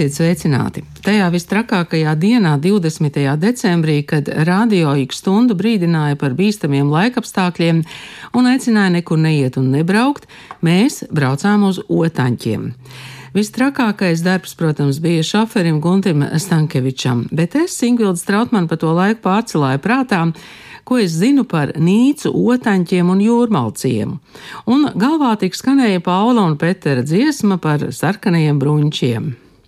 Esiet sveicināti! Tajā vistrakākajā dienā, 20. decembrī, kad radio ik stundu brīdināja par bīstamiem laikapstākļiem un aicināja nekur neiet un nebraukt, mēs braucām uz otaņķiem. Vistrakākais darbs, protams, bija šoferim Guntim Stankevičam, bet es, Ingvilds Trautman, pa to laiku pārcelāju prātā, ko es zinu par nīcu, otaņķiem un jūrmalciem. Un galvā tik skanēja Paula un Petera dziesma par sarkanajiem bruņķiem.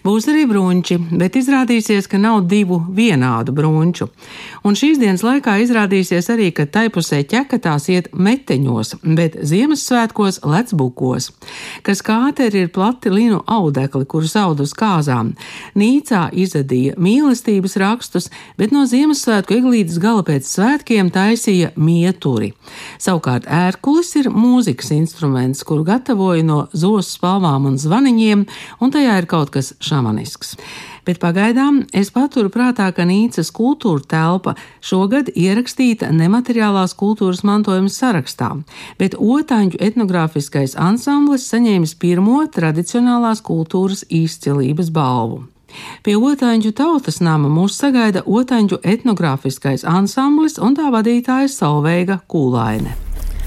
Būs arī brunči, bet izrādīsies, ka nav divu vienādu brunču. Un šīs dienas laikā izrādīsies arī, ka taipusē ķekatās iet meteņos, bet Ziemassvētkos lec bukos. Kas kāteri ir plati linu audekli, kurus aud uz kāzām. Nīcā izadīja mīlestības rakstus, bet no Ziemassvētku eglītes gala pēc svētkiem taisīja mieturi. Savukārt ērkulis ir mūzikas instruments, kuru gatavoja no zosu spalvām un zvaniņiem, un tajā ir kaut kas šamanisks. Bet pagaidām es paturu prātā, ka Nīcas kultūra telpa šogad ierakstīta nemateriālās kultūras mantojuma sarakstā, bet Otāņu etnogrāfiskais ansamblis saņēmis pirmo tradicionālās kultūras izcilības balvu. Pie Otāņu tautas nama mūs sagaida Otāņu etnogrāfiskais ansamblis un tā vadītāja Salveiga Kūlaine.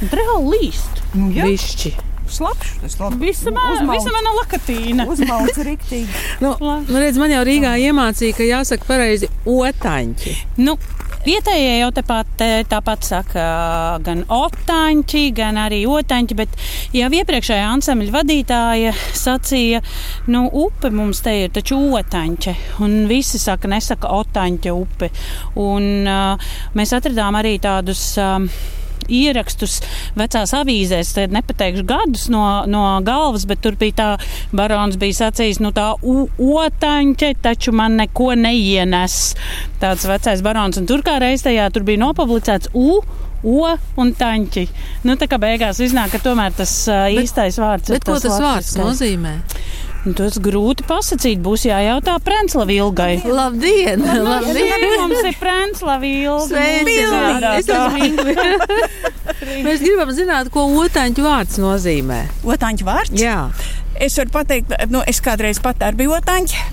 Draugi līst! Nu, jā, Višķi! Slapjš. Visa, visa mana lakatīna. Uzmauc riktīgi. Nu, nu redz, man jau Rīgā iemācīja, ka jāsaka pareizi otaņķi. Nu, Vietējie jau tāpat, tāpat saka, gan otāņķi, gan arī otāņķi, bet jau iepriekšējā ansambļa vadītāja sacīja, nu, upe mums te ir taču otāņķe, un visi saka, nesaka otāņķa upe. Un uh, mēs atradām arī tādus. Uh, ierakstus vecās avīzēs, tad nepateikšu gadus no, no galvas, bet tur bija tā, barons bija sacījis, nu tā otaņķe, taču man neko neienes. Tāds vecais barons, un tur kā reiz tajā tur bija nopublicēts U. O un taņķi. Nu, tā kā beigās iznāk, ka tomēr tas uh, īstais vārds bet, ir. Bet ko tas vārds nozīmē? Nu, tas grūti pasakīt. Būs jājautā Prēnslavi ilgai. Labdien! Labdien. Mums ir. Es esmu Mēs gribam zināt, ko otāņu vārds nozīmē. Otāņu vārds? Jā. Es varu pateikt, nu, es kādreiz pat arī biju otāņa.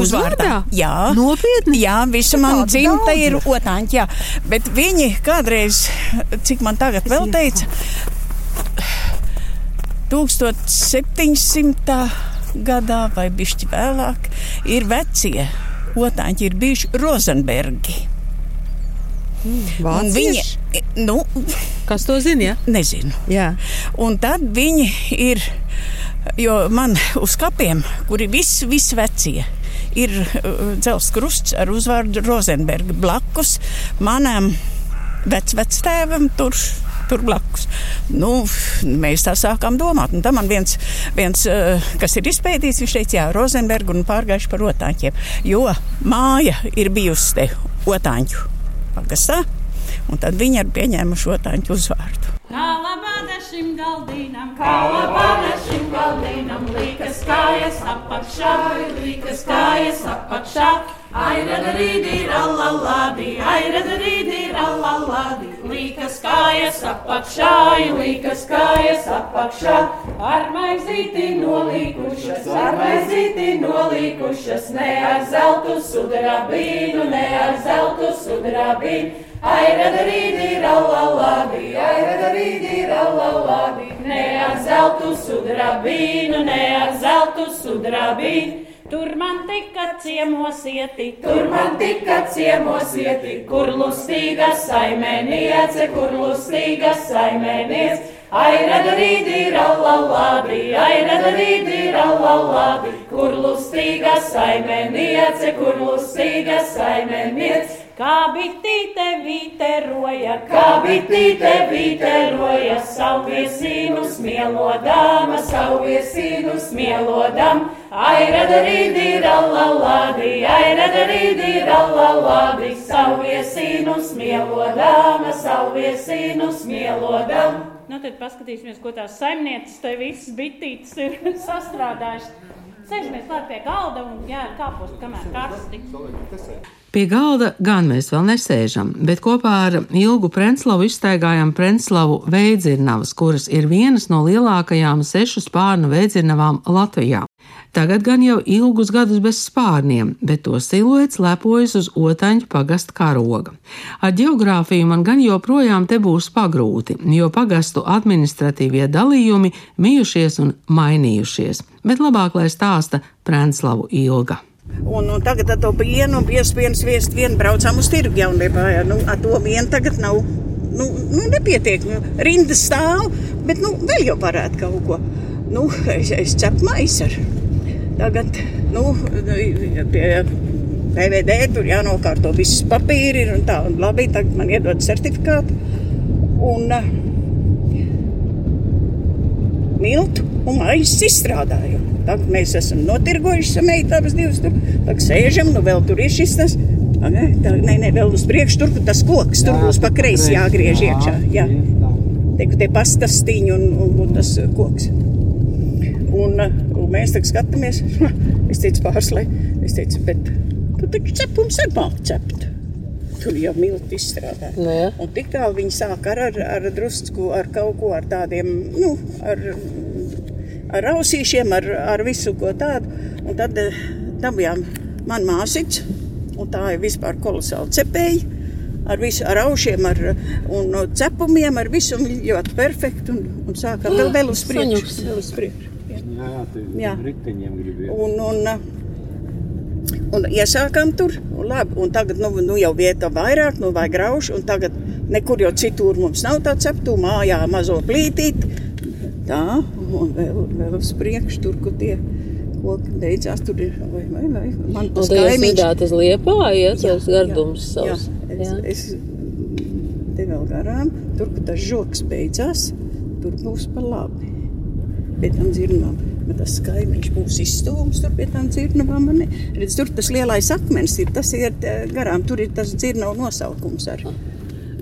Uzvārdā? Jā, nopietni. Jā, visa mana dzimta ir otāņa. Bet viņi kādreiz, cik man tagad vēl teica, 1700. gadā vai bišķi vēlāk ir vecie otāņi, ir bijuši Rozenbergi. Mm, viņi, nu, Kas to zina? Ja? Nezinu. Jā. Un tad viņi ir, jo man uz kapiem, kuri visi, visi vecie, ir uh, dzels krusts ar uzvārdu Rozenberga blakus manam vecvectēvam tur tur blakus. Nu, mēs tā sākām domāt. Un tam man viens, viens kas ir izpētījis, viņš teica, jā, Rozenbergu un pārgājuši par otāņiem. Jo māja ir bijusi te otāņu pagastā, un tad viņi ir pieņēmuši otāņu uzvārdu. Kalabāda šim galdīnam, kalabāda šim galdīnam, līkas kājas apakšā, līkas kājas apakšā. Airada rīdi, rallallādi, airada rīdi, rallallādi, līkas kājas apakšā, līkas kājas apakšā. Ar maizīti nolīkušas, ar maizīti nolīkušas, ne ar zeltu sudrabīnu, ne ar zeltu sudrabīnu. Airada rīdi, rallallādi, airada rīdi, rallallādi, ne ar zeltu sudrabīnu, ne ar zeltu sudrabīnu. Tur man tika ciemos ieti, tur man tika ciemos ieti, kur lustīga saimēniece, kur lustīga saimēniece. Airada rīdi, rallallādi, airada rīdi, rallallādi, kur lustīga saimēniece, kur lustīga saimēniece. Kā bitīte vīteroja, kā bitīte vīteroja, savu viesīnu smielodama, savu viesīnu smielodam. Airada rīdi, rallallādi, airada rīdi, rallallādi, savu viesīnu smielodama, savu viesīnu smielodam. Nu, tad paskatīsimies, ko tās saimnieces te visas bitītes ir sastādājušas. Sēžamies klāt pie galda un jā, kāpust, kamēr karsti. Pie galda gan mēs vēl nesēžam, bet kopā ar Ilgu Prenslavu izstaigājam Prenslavu veidzirnavas, kuras ir vienas no lielākajām sešu spārnu veidzirnavām Latvijā. Tagad gan jau ilgus gadus bez spārniem, bet to siluets lepojas uz otaņu pagastu karoga. Ar geogrāfiju man gan joprojām te būs pagrūti, jo pagastu administratīvie dalījumi mijušies un mainījušies, bet labāk lai stāsta Prenslavu Ilga. Un, un tagad ar to pienu, piespiedu sviestu vienu braucām uz tirgu jaunībā. Nu, ar to vienu tagad nav. Nu, nu, nepietiek, nu, rinda stāv, bet nu, vēl jau varētu kaut ko. Nu, es, es cepu maisu. Tagad, nu, pie PVD tur jānokārto viss papīri un tā. Un labi, tagad man iedod certifikātu. Un uh, miltu un maisu izstrādāju. Tagad mēs esam notirgojuši abas divas. Tur tagad sēžam, nu vēl tur ir šis tas. Nē, nē, nē, vēl uz priekšu, tur tas koks, tur būs pa kreisi jāgriež iekšā. Jā. Te, te pastastiņi un, un, un tas koks. Un, un mēs tagad skatāmies, es teicu pārslē, es teicu, bet tu taču cepums ar māku cept. Tur jau milti izstrādā. Nu. Un tik tālu viņi sāk ar, ar, ar drusku, ar kaut ko, ar tādiem, nu, ar ar ausīšiem, ar, ar visu ko tādu. Un tad dabījām man māsīca, un tā ir vispār kolosāli cepēji. Ar visu, ar aušiem, ar un cepumiem, ar visu ļoti perfekti. Un, un sākām vēl, vēl uz priekšu. Vēl uz priekšu. Jā, jā, Jā. riteņiem gribēju. Un, un, un iesākām tur, un, labi, un tagad nu, nu jau vieta vairāk, nu vajag graušu, un tagad nekur jau citur mums nav tā ceptu, mājā mazo plītīt. Tā, un vēl, vēl uz priekšu, tur, kur tie koki beidzās, tur ir, vai, vai, vai, man tas kaimiņš. lidāt uz Liepāju, ja tas gardums jā, savs. jā, Jā. es, es te vēl garām, tur, kur tas žoks beidzās, tur būs pa labi. Pie tam dzirnām, bet tas kaimiņš būs izstūms tur pie tam dzirnavām. Redz, tur tas lielais akmens ir, tas ir eh, garām, tur ir tas dzirnavu nosaukums arī.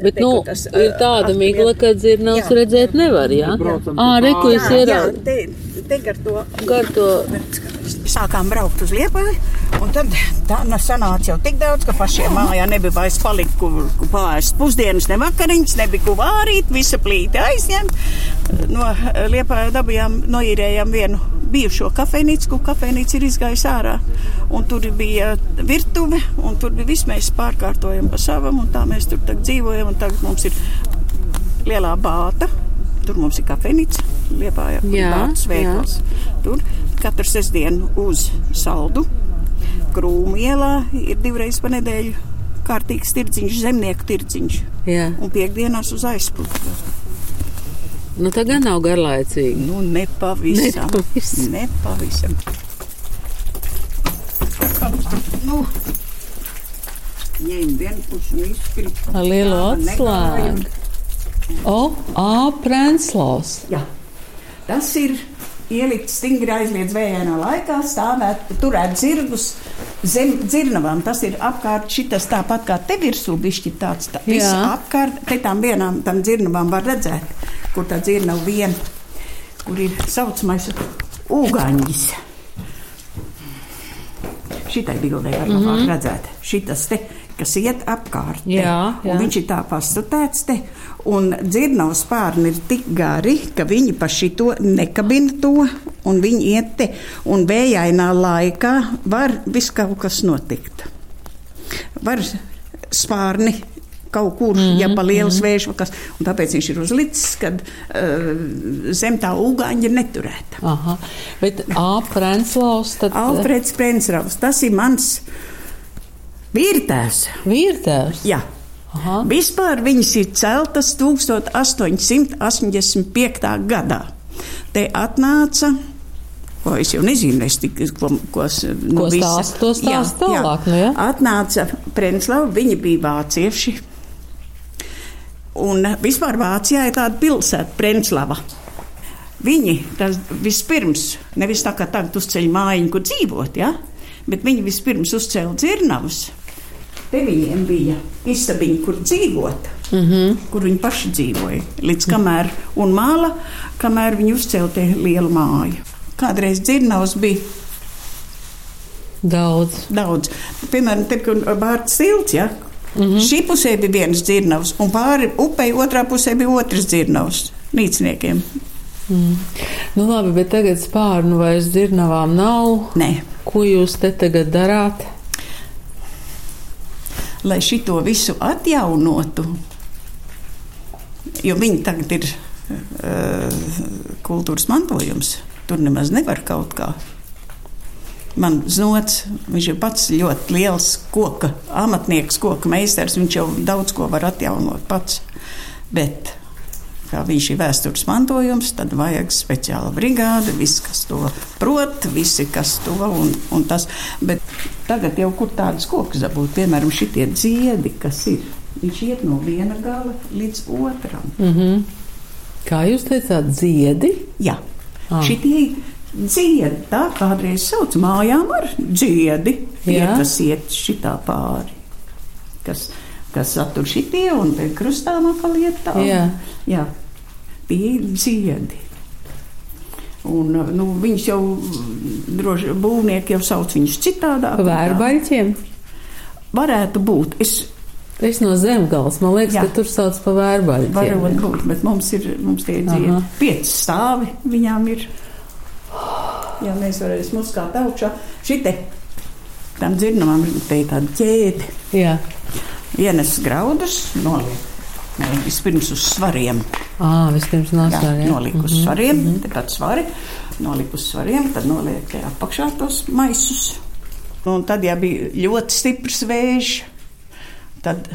Bet, Te, nu, tas, ir tāda eh, migla, ka dzirnavas Jā. redzēt nevar, jā? Ā, reku jūs Jā, jā, te, te gar to Gar to, sākām braukt uz Liepāju. Un tad tā nu, sanāca jau tik daudz, ka pašiem mājā nebija vairs palikt, kur, kur pāriest pusdienas, ne vakariņas, nebija ko vārīt, visa plīte aizņemt. No Liepāja dabījām, noīrējām vienu bijušo kafejnīcu, kur kafejnīca ir izgājusi ārā. Un tur bija virtuve, un tur bija viss mēs pārkārtojam pa savam, un tā mēs tur dzīvojam, un tagad mums ir lielā bāta. Tur mums ir kafejnīca, ir Jā, bātas veikals. Tur katru sestdienu uz saldu. Krūmu ielā ir divreiz pa nedēļu kārtīgs tirdziņš, zemnieku tirdziņš. jā. Un piekdienās uz aizpūtu. Nu, tā gan nav garlaicīgi. Nu, nepavisam. Nepavisam. nepavisam. Nu, ņem vienu pusi un izkrīt. Ar lielu atslēgu. O, A. Prenslavs. Jā. Tas ir ielikt stingri aizliedz vējainā laikā, stāvēt, turēt zirgus zem dzirnavām. Tas ir apkārt šitas tāpat kā te virsū bišķi tāds. Tā, viss apkārt, te tām vienām tam dzirnavām var redzēt, kur tā dzirnava viena, kur ir saucamais ūgaņģis. Šitai bildē var mm -hmm. redzēt. Šitas te, kas iet apkārt. te. Jā, jā. Un viņš ir tā pastutēts te. Un dzirnavas spārni ir tik gari, ka viņi pa šito nekabina to, un viņi iet te. Un vējainā laikā var viss kaut kas notikt. Var spārni kaut kur, mm -hmm, ja pa liels mm -hmm. vējš vai kas. Un tāpēc viņš ir uzlicis, kad uh, zem tā ugāņa neturēta. Aha, bet A. Prenslavs, tad Alfreds Prensravs, tas ir mans vīrtēvs. vīrtēvs. Jā. Aha. Vispār viņas ir celtas 1885. gadā. Te atnāca. Ko es jau nezinu, es tik, ko, ko, es, nu, Ko stāsta, to stāsta tālāk, nu, ja? Atnāca Prenslava, viņi bija vācieši. Un vispār Vācijā ir tāda pilsēta, Prenslava. Viņi tas vispirms, nevis tā kā tagad uzceļ mājiņu, kur dzīvot, ja? bet viņi vispirms uzcēla dzirnavas. Te viņiem bija istabiņa, kur dzīvot, mm -hmm. kur viņi paši dzīvoja. Līdz kamēr, un māla, kamēr viņi uzcēla te lielu māju. Kādreiz dzirnavas bija Daudz. Daudz. Piemēram, te, kur Bārta silts, ja? Mm -hmm. Šī pusē bija viens dzirnavs, un pāri upei otrā pusē bija otrs dzirnavs nīcniekiem. Mm. Nu, labi, bet tagad spārnu vairs dzirnavām nav. Nē. Ko jūs te tagad darāt? Lai šito visu atjaunotu, jo viņi tagad ir uh, kultūras mantojums, tur nemaz nevar kaut kā. Man znots, viņš ir pats ļoti liels koka amatnieks, koka meistars. Viņš jau daudz ko var atjaunot pats. Bet kā viņš ir vēstures mantojums, tad vajag speciāla brigāde, viss, kas to prot, visi, kas to un, un tas. Bet tagad jau kur tādas kokus dabūt, piemēram, šitie dziedi, kas ir. Viņš iet no viena gala līdz otram. Mm -hmm. Kā jūs teicāt, dziedi? Jā, Ah. šitie dziedi, tā kādreiz sauc mājām ar dziedi. Jā. kas iet šitā pāri, kas, kas satur šitie un pie krustām atkal iet tā. Jā. Jā, tie ir dziedi. Un, nu, viņus jau droši būvnieki jau sauc viņus citādāk. Vērbaļķiem? Varētu būt. Es Es no zemgals, man liekas, Jā. ka tur sauc pa vērbaļķiem. varu būt, bet mums ir mums tie dziedi. Aha. Pieci stāvi viņām ir. Jā, mēs varēsim uzkāpt augšā. Šitie tam dzirnamam te ir tāda ķēde. Jā. Ienes graudus, noliek. Nē, Vispirms uz svariem. Ā, vispirms Jā, nosver, jā. noliek uz svariem, mm -hmm. tad svari, noliek uz svariem, tad noliek apakšā tos maisus. Un tad, ja bija ļoti stiprs vējš, tad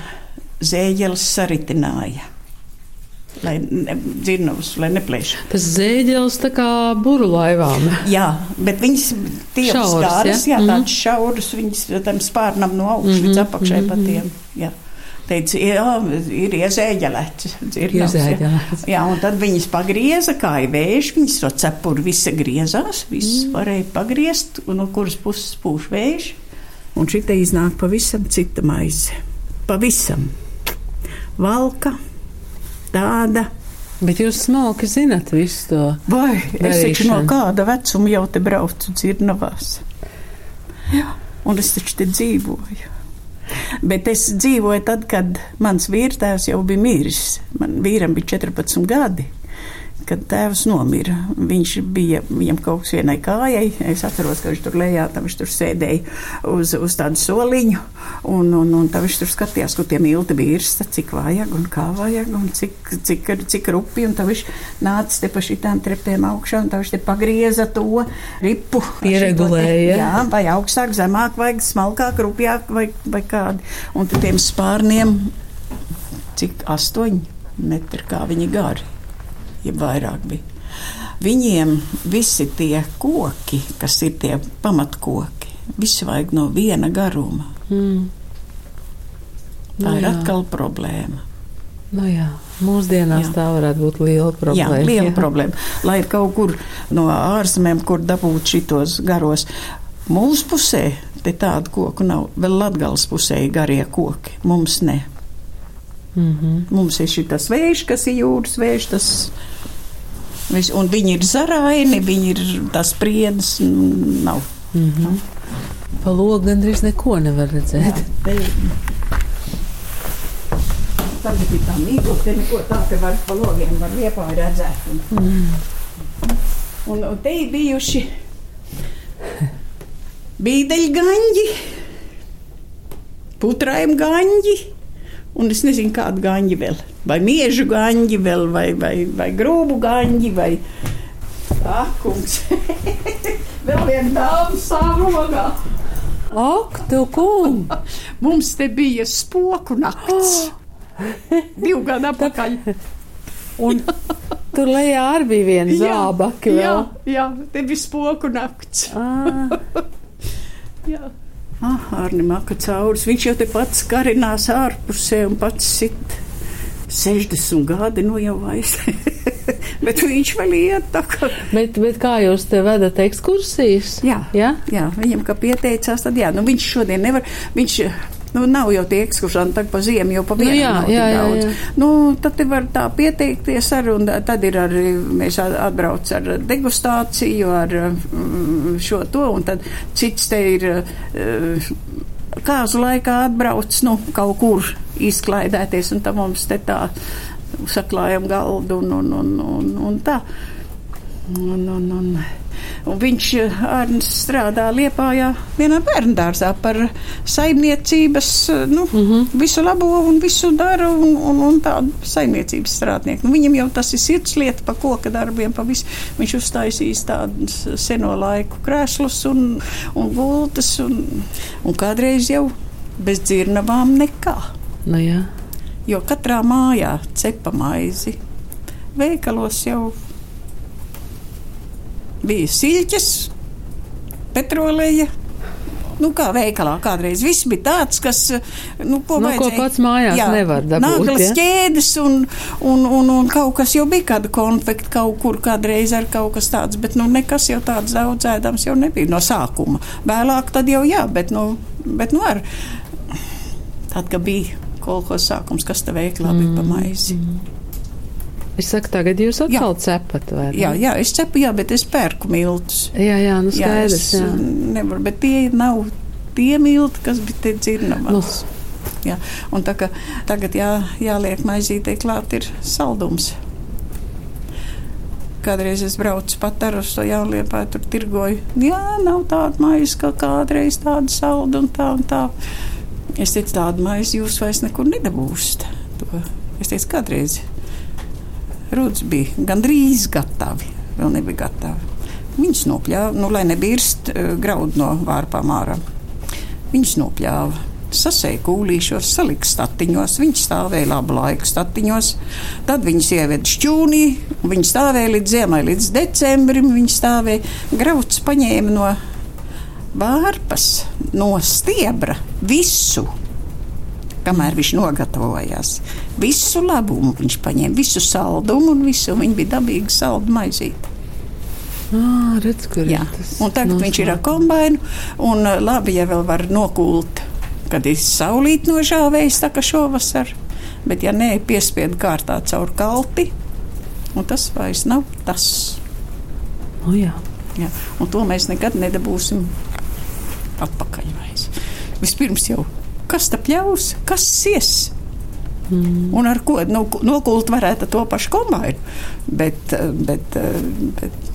zēģelis saritināja. Lai ne, dzirnavus, lai neplēš. Tas zēģels tā kā buru laivām. Jā, bet viņas tiešām Šauras, stāras, ja? jā, Mhm. tādas šauras, viņas tam spārnam no augšas Mhm, līdz apakšai mhm, patiem. Jā. Teica, jā, ir iezēģelēts. jā. Iezēģelēts. Jā, un tad viņas pagrieza, kā ir vējš, viņas to cepuri visa griezās, viss mm. varēja pagriezt, un no kuras puses pūš vējš. Un šī te iznāk pavisam cita maize. Pavisam. Valka, tāda. Bet jūs smalki zinat visu to. Vai es taču no kāda vecuma jau te braucu dzirnavās? Jā, un es taču te dzīvoju. Bet es dzīvoju tad, kad mans vīrtēvs jau bija miris. Man vīram bija 14 gadi. Kad tēvs nomira, viņš bija viņam kaut kas vienai kājai. Es atceros, ka viņš tur lejā, tam viņš tur sēdēja uz, uz tādu soliņu. Un, un, un tā viņš tur skatījās, kur tie milti bija irsta, cik vajag un kā vajag un cik, cik, cik rupi. Un tā viņš nāca te pa šitām trepēm augšā un tā viņš te pagrieza to ripu. Pieregulēja. Jā, vai augstāk, zemāk, vai smalkāk, rupjāk, vai, vai kādi. Un tad tiem spārniem, cik astoņi metri, kā viņi gari, ja vairāk bija. Viņiem visi tie koki, kas ir tie pamatkoki, visi vajag no viena garuma. Mm. Tā Nu ir jā. atkal problēma. Nu jā, mūsdienās Jā. tā varētu būt liela problēma. Jā, liela problēma. Lai ir kaut kur no ārzemēm, kur dabūt šitos garos. Mūsu pusē te tādu koku nav. Vēl Latgales pusē ir garie koki. Mums ne. Mm -hmm. Mums ir šis vējš, kas ir jūras vējš. Tas, vis- un viņi ir zaraini, viņi ir tas priedes. n- Nav. Mm -hmm. Pa logu gandrīz neko nevar redzēt. ir. Tagad ir tā mīkla, te neko tā, ka var pa logiem var viepāji redzēt. Un, Mm. un, un te ir bijuši bīdeļgaņģi, putrājiem gaņģi, un es nezinu, kādu gaņģi vēl. Vai miežu gaņģi vēl, vai, vai, vai grūbu gaņģi, vai akungs. vēl viena dāma stāv rogā. Ak, tu kun! Mums te bija spoku nakts. Divu gadu atpakaļ. Un tur lejā arī bija viena zābaki jā, jā, te bija spoku nakts. Ah, Jā. Ah, Arni Maka caurus. Viņš jau te pats karinās ārpusē un pats sit 60 gadi, nu jau vairs. Bet viņš vēl iet tā kā. bet, bet kā jūs te vedat ekskursijas? Jā. Jā? Jā, viņam kā pieteicās, tad jā, nu viņš šodien nevar. Viņš Nu, nav jau tie ekskursanti, tagad pa ziemu jau pa Nu vienu jā, nav jā, jā, daudz. jā. Nu, tad te var tā pieteikties ar, un tad ir arī, mēs atbrauc ar degustāciju, ar mm, šo to, un tad cits te ir eh, kāzu laikā atbrauc, nu, kaut kur izklaidēties, un tam mums te tā saklājam galdu un, un, un, un, un tā. Un, un, un, un viņš eh, Arnis strādā Liepājā vienā bērndārzā par saimniecības, eh, nu, mm -hmm. visu labo un visu dara un, un, un tādu saimniecības strādnieku. Nu, viņam jau tas ir sirdslieta pa koka darbiem, pa visu. Viņš uztaisīs tādus seno laiku krēslus un, un gultas un, un kādreiz jau bez dzirnavām nekā. Nu, jā. Jo katrā mājā cepa maizi. Veikalos jau bija siļķes, petroleja. Nu, kā veikalā kādreiz viss bija tāds, kas, nu, ko, Nu, ko pats mājās nevar dabūt, Nāklas ja? ķēdes un, un, un, un kaut kas jau bija kāda konfekta kaut kur kādreiz ar kaut kas tāds, bet, nu, nekas jau tāds daudz ēdams jau nebija no sākuma. Vēlāk tad jau jā, bet, nu, bet, nu, ar, tad, kad bija kolhos sākums, kas te veiklā bija pa maizi. Es saku, tagad jūs atkal cepat, vai ne? Jā, jā, es cepu, jā, bet es pērku miltus. jā, jā nu Jā, skaidrs. es Jā, nevaru, bet tie nav tie milti, kas bija te dzirnavā. Nu, Jā, un tā kā tagad jā, jāliek maizītei klāt ir saldums. Kādreiz es braucu pat ar uz to jaunliepā, tur tirgoju. Jā, nav tāda maize, kā kādreiz tāda salda un tā un tā. Es teicu, tādu maizi jūs vairs nekur nedabūsiet. To. Es teicu, kādreiz rūdas bija gandrīz gatavi, vēl nebija gatavi. Viņus nopļāva, nu, lai nebirst uh, graudu no vārpām ārā. Viņus nopļāva. Sasēja kūlīšos, salika statiņos. Viņi stāvēja labu laiku statiņos. Tad viņas ieveda šķūnī. Viņi stāvēja līdz ziemai, līdz decembrim. Viņi stāvēja. Grauds paņēma no vārpas, no stiebra visu. Kamēr viņš nogatavojās, visu labumu viņš paņēma, visu saldumu un visu. Viņa bija dabīga saldu maizīte. ah, redz, tagad viņš ir ar kombināciju, un labi, ja vēl var nokūlt, kad ir saulīt nožāvējis, tā kā šovasar. Bet, ja nē, piespiedu kārtā caur kalti, un tas vairs nav tas. Nu, jā. Jā. Un to mēs nekad nedabūsim atpakaļ. Vairs. Vispirms jau kas tā pļaus, kas sies. Mm. Un ar ko nu, nokult varētu to pašu kombināciju. Bet, uh, bet, uh, bet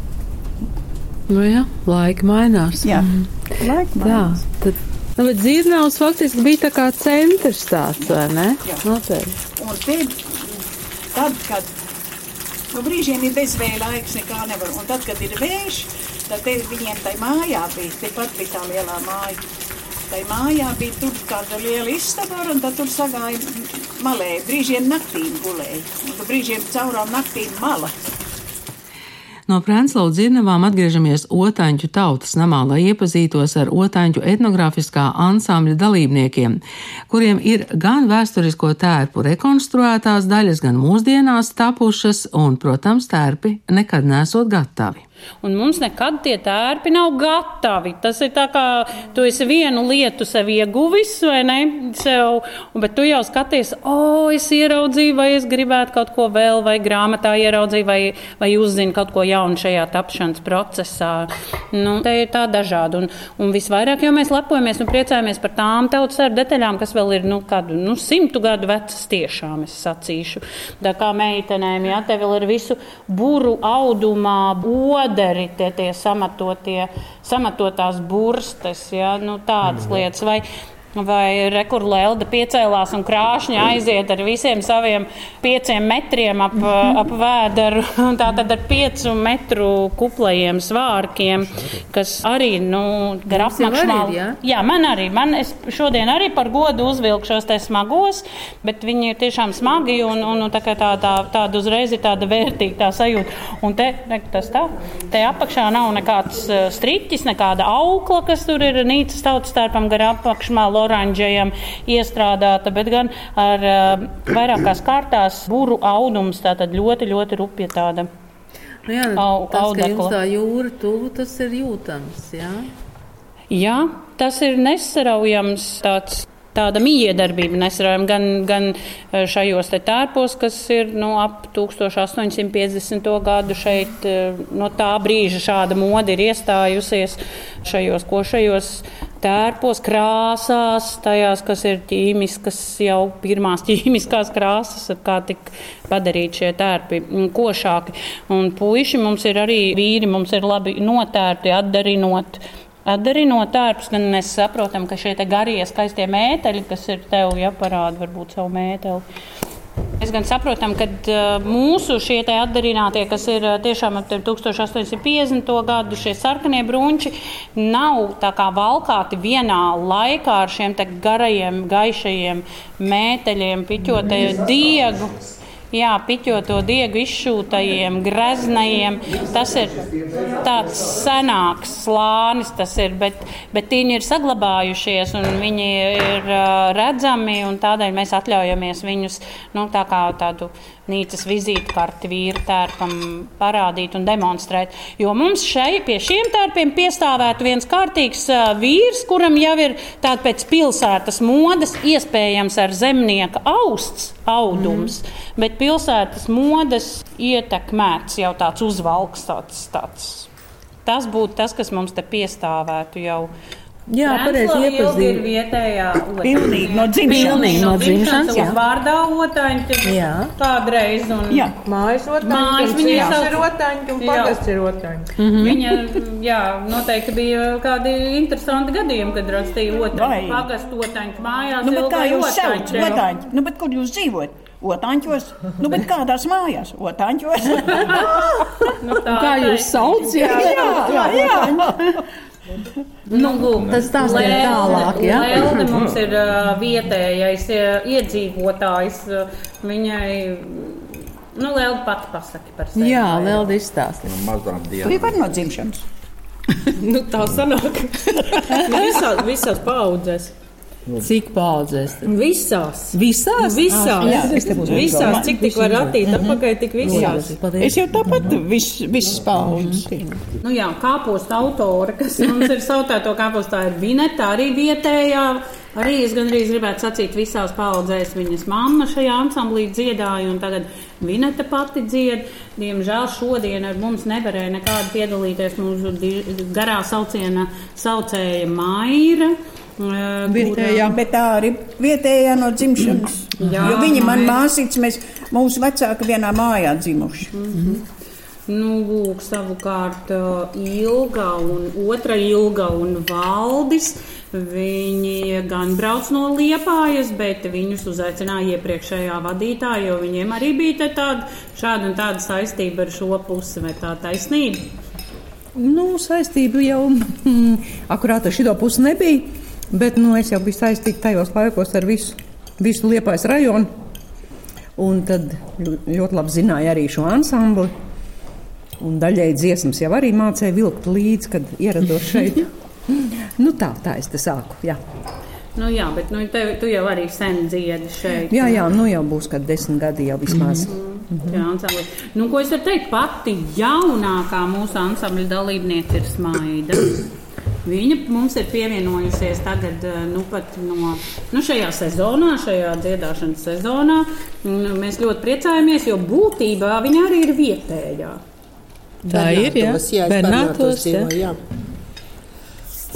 Nu, jā, laika mainās. jā, Mhm. laika Tā, tad. Nu, bet Zirnavs faktiski bija tā kā centrs tāds, vai ne? Jā. Noteikti. Un te, tad, kad nu, brīžiem ir bezvēja laiks, nekā nevar. Un tad, kad ir vējš, tad te viņiem tai mājā bija, tepat bija tā lielā māja. Tai mājā bija tur kāda liela istaba, un tad tur sagāja malē. Brīžiem naktīm gulēja, un brīžiem caurām naktīm mala. No Prēnslauda dzirnavām atgriežamies Otaņu tautas namā, lai iepazītos ar Otaņu etnogrāfiskā ansambļa dalībniekiem, kuriem ir gan vēsturisko tērpu rekonstruētās daļas, gan mūsdienās tapušas, un, protams, tērpi nekad nesot gatavi. Un mums nekad tie tērpi nav gatavi. Tas ir tā kā tu esi vienu lietu sev ieguvis, vai ne? Sev, bet tu jau skaties, o, oh, es ieraudzīju, vai es gribētu kaut ko vēl, vai grāmatā ieraudzīju, vai, vai uzzinu kaut ko jaunu šajā tapšanas procesā. Nu, te ir tā dažādi. Un, un visvairāk jau mēs lepojamies un priecājamies par tām tautas ar detaļām, kas vēl ir nu, kādu nu, simtu gadu vecas tiešām, es sacīšu. Tā kā meitenēm, jā, te vēl ir visu buru audumā, oderi, tie, tie samatotie, samatotās burstes, jā, nu, tādas lietas. Vai, Vai rekurlēlda piecēlās un krāšņa aiziet ar visiem saviem pieciem metriem ap, ap vēderu, tā tad ar piecu metru kuplajiem svārkiem, kas arī, nu, gar ir, jā? Jā, man arī. Man es šodien arī par godu uzvilku šos te smagos, bet viņi ir tiešām smagi un, un, un tā kā tā, tā, tāda uzreiz ir tāda vērtīga tā sajūta. Un te, ne, tas tā, te apakšā nav nekāds uh, striķis, nekāda aukla, kas tur ir nīcas tautas starpam gar apakšmālu oranžajam iestrādāta, bet gan ar uh, vairākās kārtās buru audums, tātad ļoti, ļoti rupja tāda. Nu, jā, Au- tas, ka audekla. jums tā jūra tuvu, tas ir jūtams, jā? Jā, tas ir nesaraujams tāds. tāda miedarbība nesarājama gan, gan šajos te tērpos, kas ir nu, ap 1850. gadu šeit. No tā brīža šāda mode ir iestājusies šajos košajos tērpos, krāsās, tajās, kas ir ķīmiskas, jau pirmās ķīmiskās krāsas, kā tik padarīt šie tērpi košāki. Un puiši mums ir arī vīri, mums ir labi notērti, atdarinot. Atdarinot tērpus, gan mēs saprotam, ka šie garie, skaistie mēteļi, kas ir tev, ja parāda varbūt savu mēteli, Mēs gan saprotam, ka mūsu šie atdarinātie, kas ir tiešām ap 1850. gadu, šie sarkanie brunči, nav tā kā valkāti vienā laikā ar šiem garajiem, gaišajiem mēteļiem, piķotēju diegu. Jā, piķoto diegu izšūtajiem, greznajiem. Tas ir tāds senāks slānis, ir, bet, bet viņi ir saglabājušies un viņi ir uh, redzami. Tādēļ mēs atļaujamies viņus nu, tā kā tādu nīcas vizītkarti vīru tērpam parādīt un demonstrēt. Jo mums šeit pie šiem tērpiem piestāvētu viens kārtīgs vīrs, kuram jau ir tāds pēc pilsētas modes, iespējams ar zemnieka austs audums, mm. bet pilsētas modes ietekmēts jau tāds uzvalks. Tāds, tāds. Tas būtu tas, kas mums te piestāvētu jau Jā, pareizi iepazīt. ir vietējā Pilnīgi no dzimšanas. Pilnīgi no dzimšanas, jā. Vārdā otaņķi. Jā. Kādreiz. Un... Jā. Mājas otaņi, Mājas viņa ciems sauc- ir otaņi, un Jā. pagasts ir otaņi. Mm -hmm. Viņa, jā, noteikti bija kādi interesanti gadījumi, kad rakstīja Vai. otaņu, pagastu otaņu mājās. Nu, bet kā jūs saucat? otaņķi. Nu, bet kur jūs dzīvojat? Otāņos. Nu, bet kādās mājās? Otāņos. Nu, tā Kā jūs teikt. sauc? Jā, jā, jā. Nu, lūk, Tas stāstiet Lelde- tālāk, jā? Lelde mums ir uh, vietējais iedzīvotājs. Uh, viņai, nu, Lelde pati pasaka par sevi. Jā, Lelda izstāsta. mazām Tu dienām. jau vari no dzimšanas. Nu, tā sanāk. Visā, visās paudzēs. Cik paudzēs? Visās. Visās? Visās. Jā, es te būšu visās. domāt. Cik tik var attīt apakaļ, tik visās. Es jau tāpat vis, visas paudzes. Nu, jā, kāpostu autore, kas mums ir sautēto kāpostu, tā ir Vineta, arī vietējā. Arī es gandrīz gribētu sacīt, visās paudzēs viņas mamma šajā ansamblī dziedāja, un tagad Vineta pati dzied. Diemžēl šodien ar mums nevarēja nekādi piedalīties mūsu garā sauciena saucēja Maira. Vietējā. Bet tā arī vietējā no dzimšanas. Jā, jo viņi man māsīts, mēs mūsu vecāki vienā mājā dzimuši. Nu, lūk, savukārt Ilga un otra Ilga un Valdis. Viņi gan brauc no Liepājas, bet viņus uzaicināja iepriekšējā vadītāja, jo viņiem arī bija tāda, šāda un tāda saistība ar šo pusi, vai tā taisnība. Nu, saistība jau mm, akurāt ar šito pusi nebija, bet nu, es jau biju saistīta tajos laikos ar visu, visu Liepājas rajonu. Un tad ļo- ļoti labi zināja arī šo ansambli. Un daļai dziesmas jau arī mācīja vilkt līdzi, kad ierados šeit. nu, tā, tā es te sāku. Jā, Nu, jā, bet nu, tev, tu jau arī sen dziedi šeit. jā, jā nu jau būs kad desmit gadi jau vismaz. Mm. Jā, ansambli. Nu, ko es varu teikt? Pati jaunākā mūsu ansambļa dalībniece ir Smaida. Viņa mums ir pievienojusies tagad, eh, nu, pat no nu, šajā sezonā, šajā dziedāšanas sezonā. Mēs ļoti priecājamies, jo būtībā viņa arī ir vietējā. Tā ir, jā. Bernātos, jā, Bernātos, Bernātos dzīvoju, jā.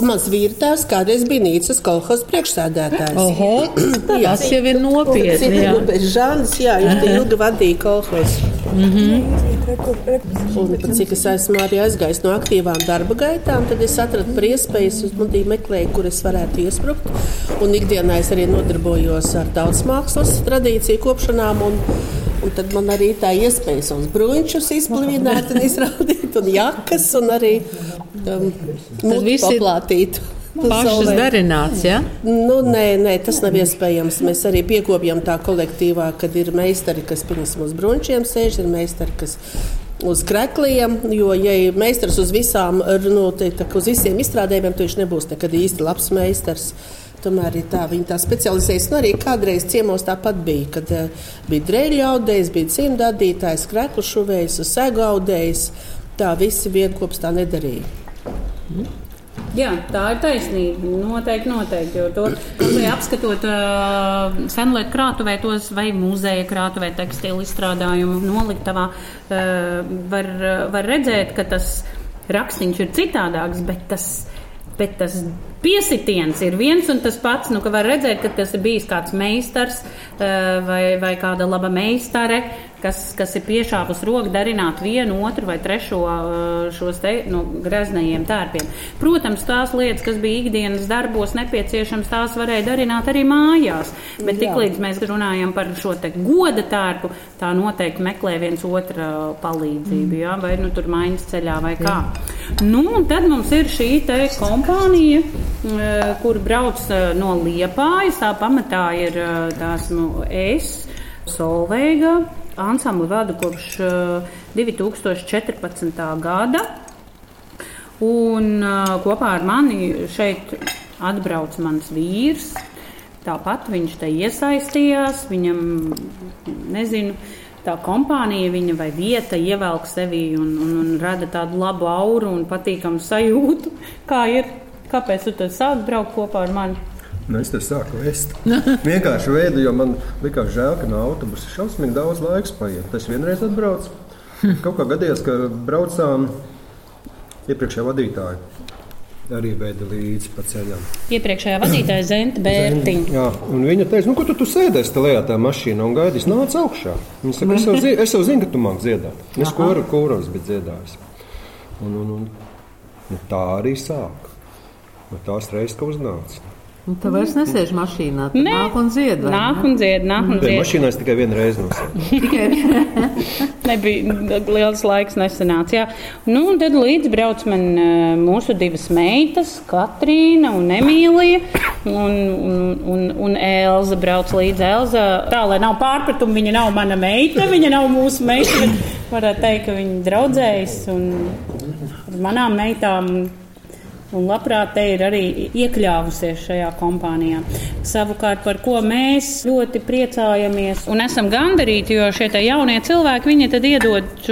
Un mans vīrtēvs kādreiz bija Nīcas kolhos priekšsēdētājs. Oho, tas jau ir nopietni. Jā. Žāns, jā, viņš ilgi vadīja kolhos. Un pat cik es esmu arī aizgājis no aktīvām darba gaitām, tad es atradu uzmundīgi meklēju, kur es varētu iesprūkt. Un ikdienā es arī nodarbojos ar tautas mākslas tradīciju kopšanām. Un, un tad man arī tā iespēja savus bruņķus izplīvināt un izrādīt, un jakas, un arī um, viss paplātīt. Pašas darināts, jā? Nu, nē, nē, tas nav iespējams. Mēs arī piekopjam tā kolektīvā, kad ir meistari, kas pieņemsim uz brunčiem sēž, ir meistari, kas uz krekliem, jo, ja ir meistars uz visām, nu, te, tā, uz visiem izstrādājumiem, tad viņš nebūs nekad īsti labs meistars. Tomēr ir tā, viņi tā specializējas. Un arī kādreiz ciemos tāpat bija, kad uh, bija dreļu audējs, bija cimdadītājs, kreklu šuvējs, segu audējs. Tā visi vienkops tā nedarīja. Jā, tā ir taisnība. Noteikti, noteikti. Jo to apskatot uh, senlietu krātuvē, tos vai muzeja krātuvē, tekstilu izstrādājumu noliktavā, uh, var, var redzēt, ka tas rakstīns ir citādāks, bet tas, bet tas piesitiens ir viens un tas pats. Nu, var redzēt, ka tas ir bijis kāds meistars uh, vai, vai kāda laba meistare kas, kas ir piešāpus roku darināt vienu, otru vai trešo šos te nu, greznajiem tērpiem. Protams, tās lietas, kas bija ikdienas darbos nepieciešams, tās varēja darināt arī mājās. Bet tiklīdz mēs runājam par šo te goda tērpu, tā noteikti meklē viens otra palīdzību, jā, vai nu tur maiņas ceļā vai kā. Nu, un tad mums ir šī te kompānija, kur brauc no Liepājas, tā pamatā ir tās, nu, es, Solveiga, ansambli vadu kopš 2014. Eh, gada. Un uh, kopā ar mani šeit atbrauc mans vīrs. Tāpat viņš te iesaistījās. Viņam, nezinu, tā kompānija viņa vai vieta ievelk sevi un, un, un rada tādu labu auru un patīkamu sajūtu. Kā ir? Kāpēc tu sāki braukt kopā ar mani? Nu, es te sāku vest. Vienkārši veidu, jo man likās žēl, ka no autobusa šausmīgi daudz laiks paiet. Es vienreiz atbraucu. Kaut kā gadījās, ka braucām iepriekšējā vadītāja. Arī veida līdzi pa ceļam. Iepriekšējā vadītāja Zenta Bērtiņa. Jā, un viņa teica, nu, ko tu, tu sēdēsi tajā lejā tā mašīnā un gaidīsi, nāc augšā. Viņa saka, es jau, zi, es jau zinu, ka tu māki dziedāt. Es kuru, kuros biju dziedājis. Un, un, un, nu, tā arī sāk. No tās reizes, ka uznāca. Un tu vairs nesēž mašīnā. Nē, nāk un dzied. Nāk un dzied, nāk un dzied. Mašīnā es tikai vienu reizi nosēju. Nebija liels laiks nesenāts. Jā. Nu, un tad līdz brauc man mūsu divas meitas, Katrīna un Emīlija. Un, un, un, un Elza brauc līdz Elza. Tā, lai nav pārpratumu, viņa nav mana meita, viņa nav mūsu meita. Varētu teikt, ka viņa draudzējas un ar manām meitām un labprāt te ir arī iekļāvusies šajā kompānijā. Savukārt, par ko mēs ļoti priecājamies un esam gandarīti, jo šie jaunie cilvēki, viņi tad iedod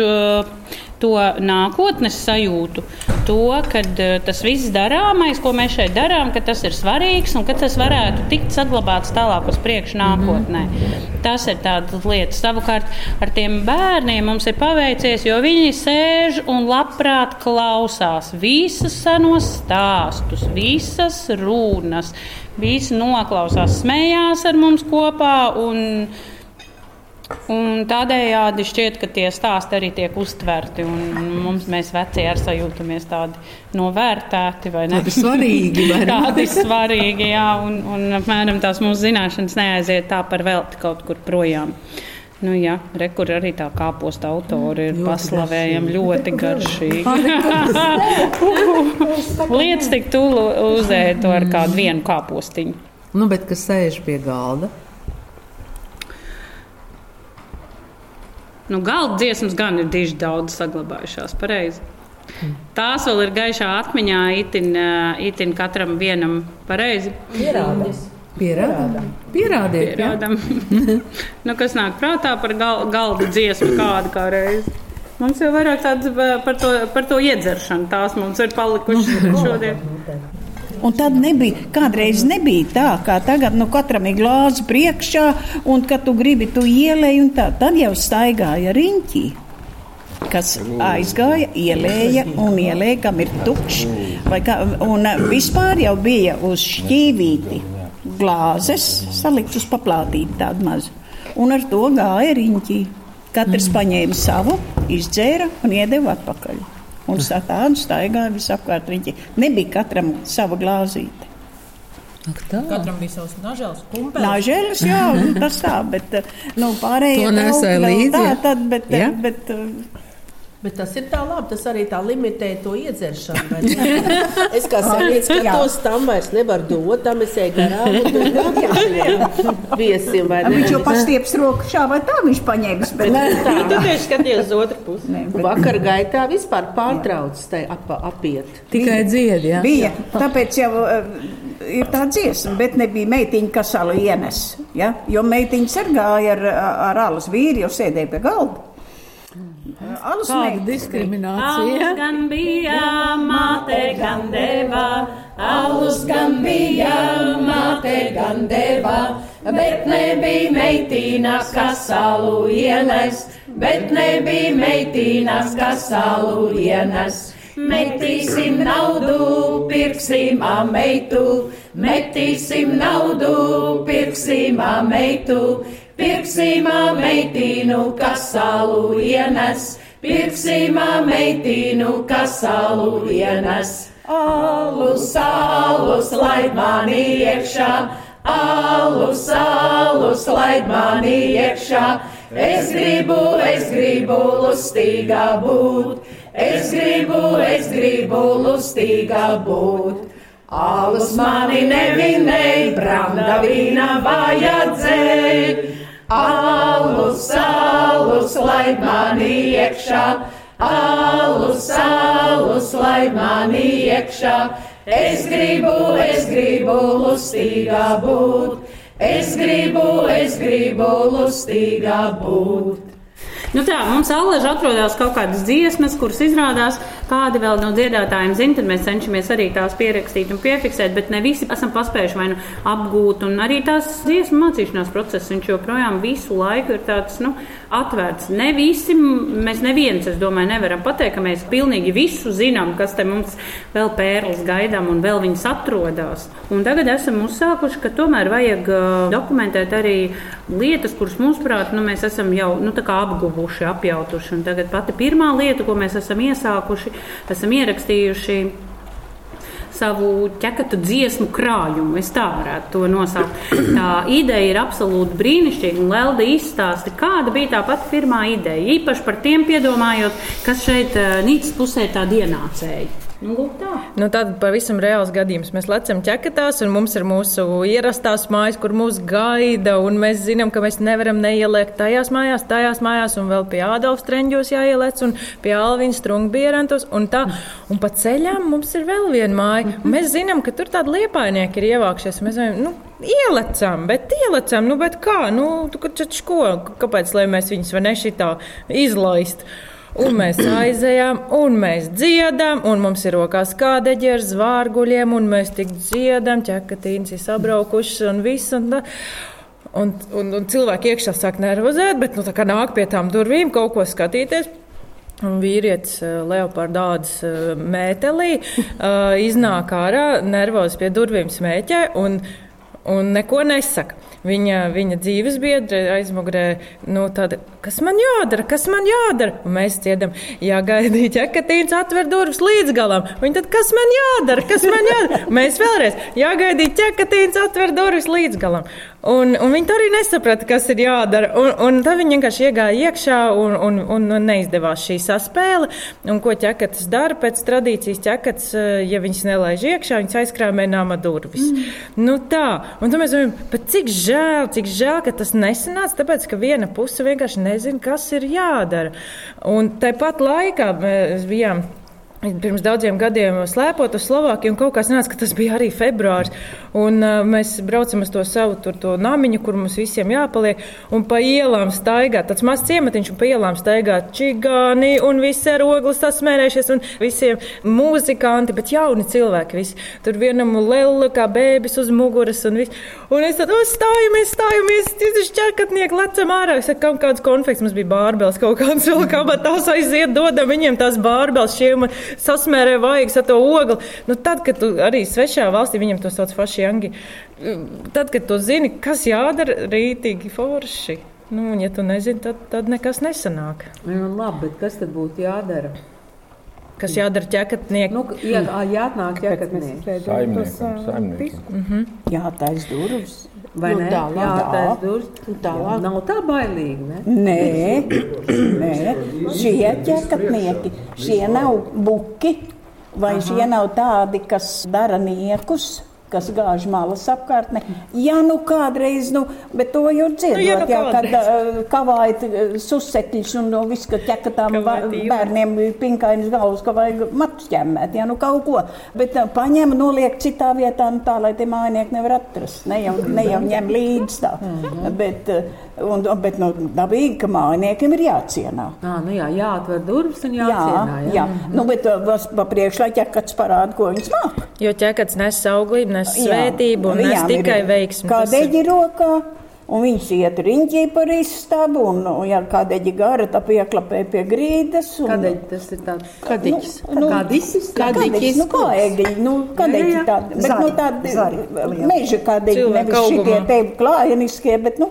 to nākotnes sajūtu, to, ka uh, tas viss darāmais, ko mēs šeit darām, ka tas ir svarīgs un ka tas varētu tikt saglabāts tālāk uz priekšu nākotnē. Mm -hmm. Tas ir tādas lietas. Savukārt ar tiem bērniem mums ir paveicies, jo viņi sēž un labprāt klausās visus senos stāstus, visas runas, visi noklausās, smējās ar mums kopā. Un, Un tādējādi šķiet, ka tie stāsti arī tiek uztverti. Mums, mēs veci, ar sajūtamies tādi novērtēti vai ne? Tādi svarīgi. tādi svarīgi, jā, un, un apmēram tās mūsu zināšanas neaiziet tā par velti kaut kur projām. Nu, jā, rekur arī tā kāposta autori ir paslavējama ļoti garšīgi. Lietas tik tūlu uzēt to ar kādu vienu kāpostiņu. Nu, bet kas sēž pie galda? Nu, galda dziesmas gan ir diži daudz saglabājušās. Pareizi. Tās vēl ir gaišā atmiņā, itin, itin katram vienam pareizi. Pierādās. Pierādām. Pierādiet, Pierādam. nu, kas nāk prātā par gal, galda dziesmu kādu kā reizi? Mums jau vairāk tāds par to, par to iedzeršanu. Tās mums ir palikušas šodien. Un tad nebija, kādreiz nebija tā, kā tagad, nu, katram ir glāze priekšā, un, kad tu gribi, tu ielēji, un tā, tad jau staigāja riņķī kas aizgāja, ielēja un ielēja, kam ir tukšs. Un vispār jau bija uz šķīvīti glāzes salikt uz paplātīti tādu mazu. Un ar to gāja riņķī. Katrs paņēma savu, izdzēra un iedeva atpakaļ un tādu staigāja visapkārt. Viņi nebija katram sava glāzīte. Katram bija savs nažēls, kumpelis. Nažēlis, jā, tas tā, bet nu, pārējie to nesēja līdzi. Tā, tad, bet, ja? bet, Bet tas ir tā labi, tas arī tā limitē to iedzeršanu. es kā saprotu, ka tos tam vairs nevar dot, tam es eju garām un tur viesim. Viņš jau pastieps roku šā vai tā viņš paņēmis. Bet... Nē, tā. Tu tieši skaties uz otru pusi. Nē, bet... Vakar gaitā vispār pārtrauc tai ap, apiet. Tikai dzied, jā. Bija, tāpēc jau uh, ir tā dziesma, bet nebija meitiņa, kas salu ienes. Ja? Jo meitiņa sargāja ar, ar alus vīri, jau sēdēja pie galda. Alus Kāda diskriminācija? Alus gan bija māte gan deva, alus gan bija, māte gan deva, bet nebija meitīnas, kas salu ienes, bet nebija meitīnas, kas salu ienes. Metīsim naudu, pirksim ameitu, metīsim naudu, pirksim ameitu, pirksim ameitīnu, kas salu ienes, pirksim ameitīnu, kas salu ienes. Alus, alus, laid mani iekšā, alus, alus, laid mani iekšā. Es gribu, es gribu lustīgā būt. Es gribu, es gribu lustīgā būt. Alus mani nevinēja, branda vīna vajadzēja. Alus, alus, lai mani iekšā, alus, alus, lai mani iekšā. Es gribu, es gribu lustīgā būt. Es gribu, es gribu lustīgā būt. Nu tā, mums allaž atrodas kaut kādas dziesmas, kuras izrādās, kādi vēl no dziedātājiem zina, tad mēs cenšamies arī tās pierakstīt un piefiksēt, bet ne visi esam paspējuši vai nu apgūt, un arī tās dziesmu mācīšanās process, viņš joprojām visu laiku ir tāds, nu, atvērts. Ne visi, mēs neviens, es domāju, nevaram pateikt, ka mēs pilnīgi visu zinām, kas te mums vēl pērlis gaidām un vēl viņas atrodas. Un tagad esam uzsākuši, ka tomēr vajag dokumentēt arī lietas, kuras, mūsuprāt, nu, mēs esam jau nu, apguvuši, apjautuši. Un tagad pati pirmā lieta, ko mēs esam iesākuši, esam ierakstījuši savu ķekatu dziesmu krājumu. Es tā varētu to nosaukt. Tā ideja ir absolūti brīnišķīga. Lelda izstāsta, kāda bija tā pati pirmā ideja. Īpaši par tiem piedomājot, kas šeit eh, Nīcas pusē tā dienācēji. Nu, nu, tad pavisam reāls gadījums. Mēs lecam ķekatās, un mums ir mūsu ierastās mājas, kur mūs gaida. Mēs zinām, ka mēs nevaram neieliekt tajās mājās, tajās mājās, un vēl pie Ādams Streņģos jāieliec, un pie Alvīnas Strungbierantos. Un, tā, un pa ceļām mums ir vēl viena māja. Mēs zinām, ka tur tādi liepainieki ir ievākšies. Mēs zinām, nu, Ielecam, bet ielecam, nu, bet kā? Nu, tu, ko, kāpēc mēs viņus vai ne šitā izlaist? Un mēs aizejām, un mēs dziedam, un mums ir rokās kādeģi ar zvārguļiem, un mēs tik dziedam, ķekatīns ir sabraukušas un viss. Un, un, un, un cilvēki iekšā sāk nervozēt, bet nu, tā nāk pie tām durvīm kaut ko skatīties. Un vīrietis eh, Leopardādas eh, mētelī uh, iznāk ārā, nervozs pie durvīm smēķē un, neko nesaka. Viņa, viņa dzīves biedra aizmugurē, nu, tāda, kas man jādara, kas man jādara? Un mēs dziedam, ja gaidīja ķekatīns atver durvis līdz galam. Viņa tad, kas man jādara, kas man jādara? Mēs vēlreiz, ja gaidīja ķekatīns atver durvis līdz galam. Un, un viņi arī nesaprata, kas ir jādara. Un, un tad viņi vienkārši iegāja iekšā un, un, un neizdevās šī saspēle. Un ko ķekatas dara pēc tradīcijas? Ķekatas, eh, ja viņas nelaiž iekšā, viņas aizkrāmē nama durvis. Mm. Nu tā, un tad mēs domājam, cik žēl, cik žēl, ka tas nesanāca, tāpēc, ka viena puse vienkārši nezina, kas ir jādara. Un tāpat laikā mēs bijām Pirms daudziem gadiem slēpot uz Slovākiju, un kaut kā sanāca, ka tas bija arī februāris. Un, uh, mēs braucam uz to savu tur, to namiņu, kur mums visiem jāpaliek, un pa ielām staigā tāds mazs ciematiņš, un pa ielām staigā čigāni, un visi ar ogles sasmērējušies, un visiem muzikanti, bet jauni cilvēki. Visi. Tur vienam lela kā bēbis uz muguras, un, viss. un es tad oh, stājamies, tas šķērkatnieki lecam ārā. Es saku, kam kāds konfekts mums bija bārbels, kaut kāds vēl kā, bet tās aiziet, dodam viņiem tās bārbels šiem sasmērē vaigas ar to ogli. Nu, tad, kad tu arī svešā valstī, viņam to sauc fašiangi, tad, kad tu zini, kas jādara rītīgi forši. Nu, un, ja tu nezini, tad, tad nekas nesanāk. Nu, labi, bet kas tad būtu jādara? Kas jādara ķekatniekam? Nu, jā, jāatnāk ķekatniekam. Saimniekam, saimniekam. Mm -hmm. Jātais durvis. Vai nu, ne? Tā, jā, tā ir tā. Nav tā bailīgi. Ne? Nē, nē, šie ķekatnieki, šie nav buki, vai šie nav tādi, kas dara niekus. Kas gāž malas apkārtnē. Ja nu kādreiz, nu, bet to jau dziedot, Nu, ja nu jā, kad uh, kavājat susekļus un no viss, ka ķekatām bērniem pinkainas galvas, ka vajag matus ķemmēt, ja nu kaut ko. Bet uh, paņem, noliek citā vietā, nu tā, lai tie mājnieki nevar atrast. Ne jau, ne jau ņem līdzi tā. Bet, uh, un, bet nu, dabīgi, ka mājniekiem ir jācienā. Nā, nu jā, jāatver durvis un Jā, jācienā. jā. jā. Nu, bet uh, pa priekšlā ķekats parāda, ko viņš māk. Jo ķekats nes auglību, nes svētību un nes Viņām ir tikai veiksmi. Kā Tas ir- rokā. Un viņš iet riņķī par istabu, un, un ja kādeģi gara, tā pieklapē pie grīdas. Un, Kādēļ tas ir tāds Kadiķis. Nu, nu, Kadiķis? Kadiķis, nu kā egļi, nu kādeģi Jā, jā. tādi, bet nu tādi meža kādeģi, Cilvēku nevis šitie te klājeniskie, bet nu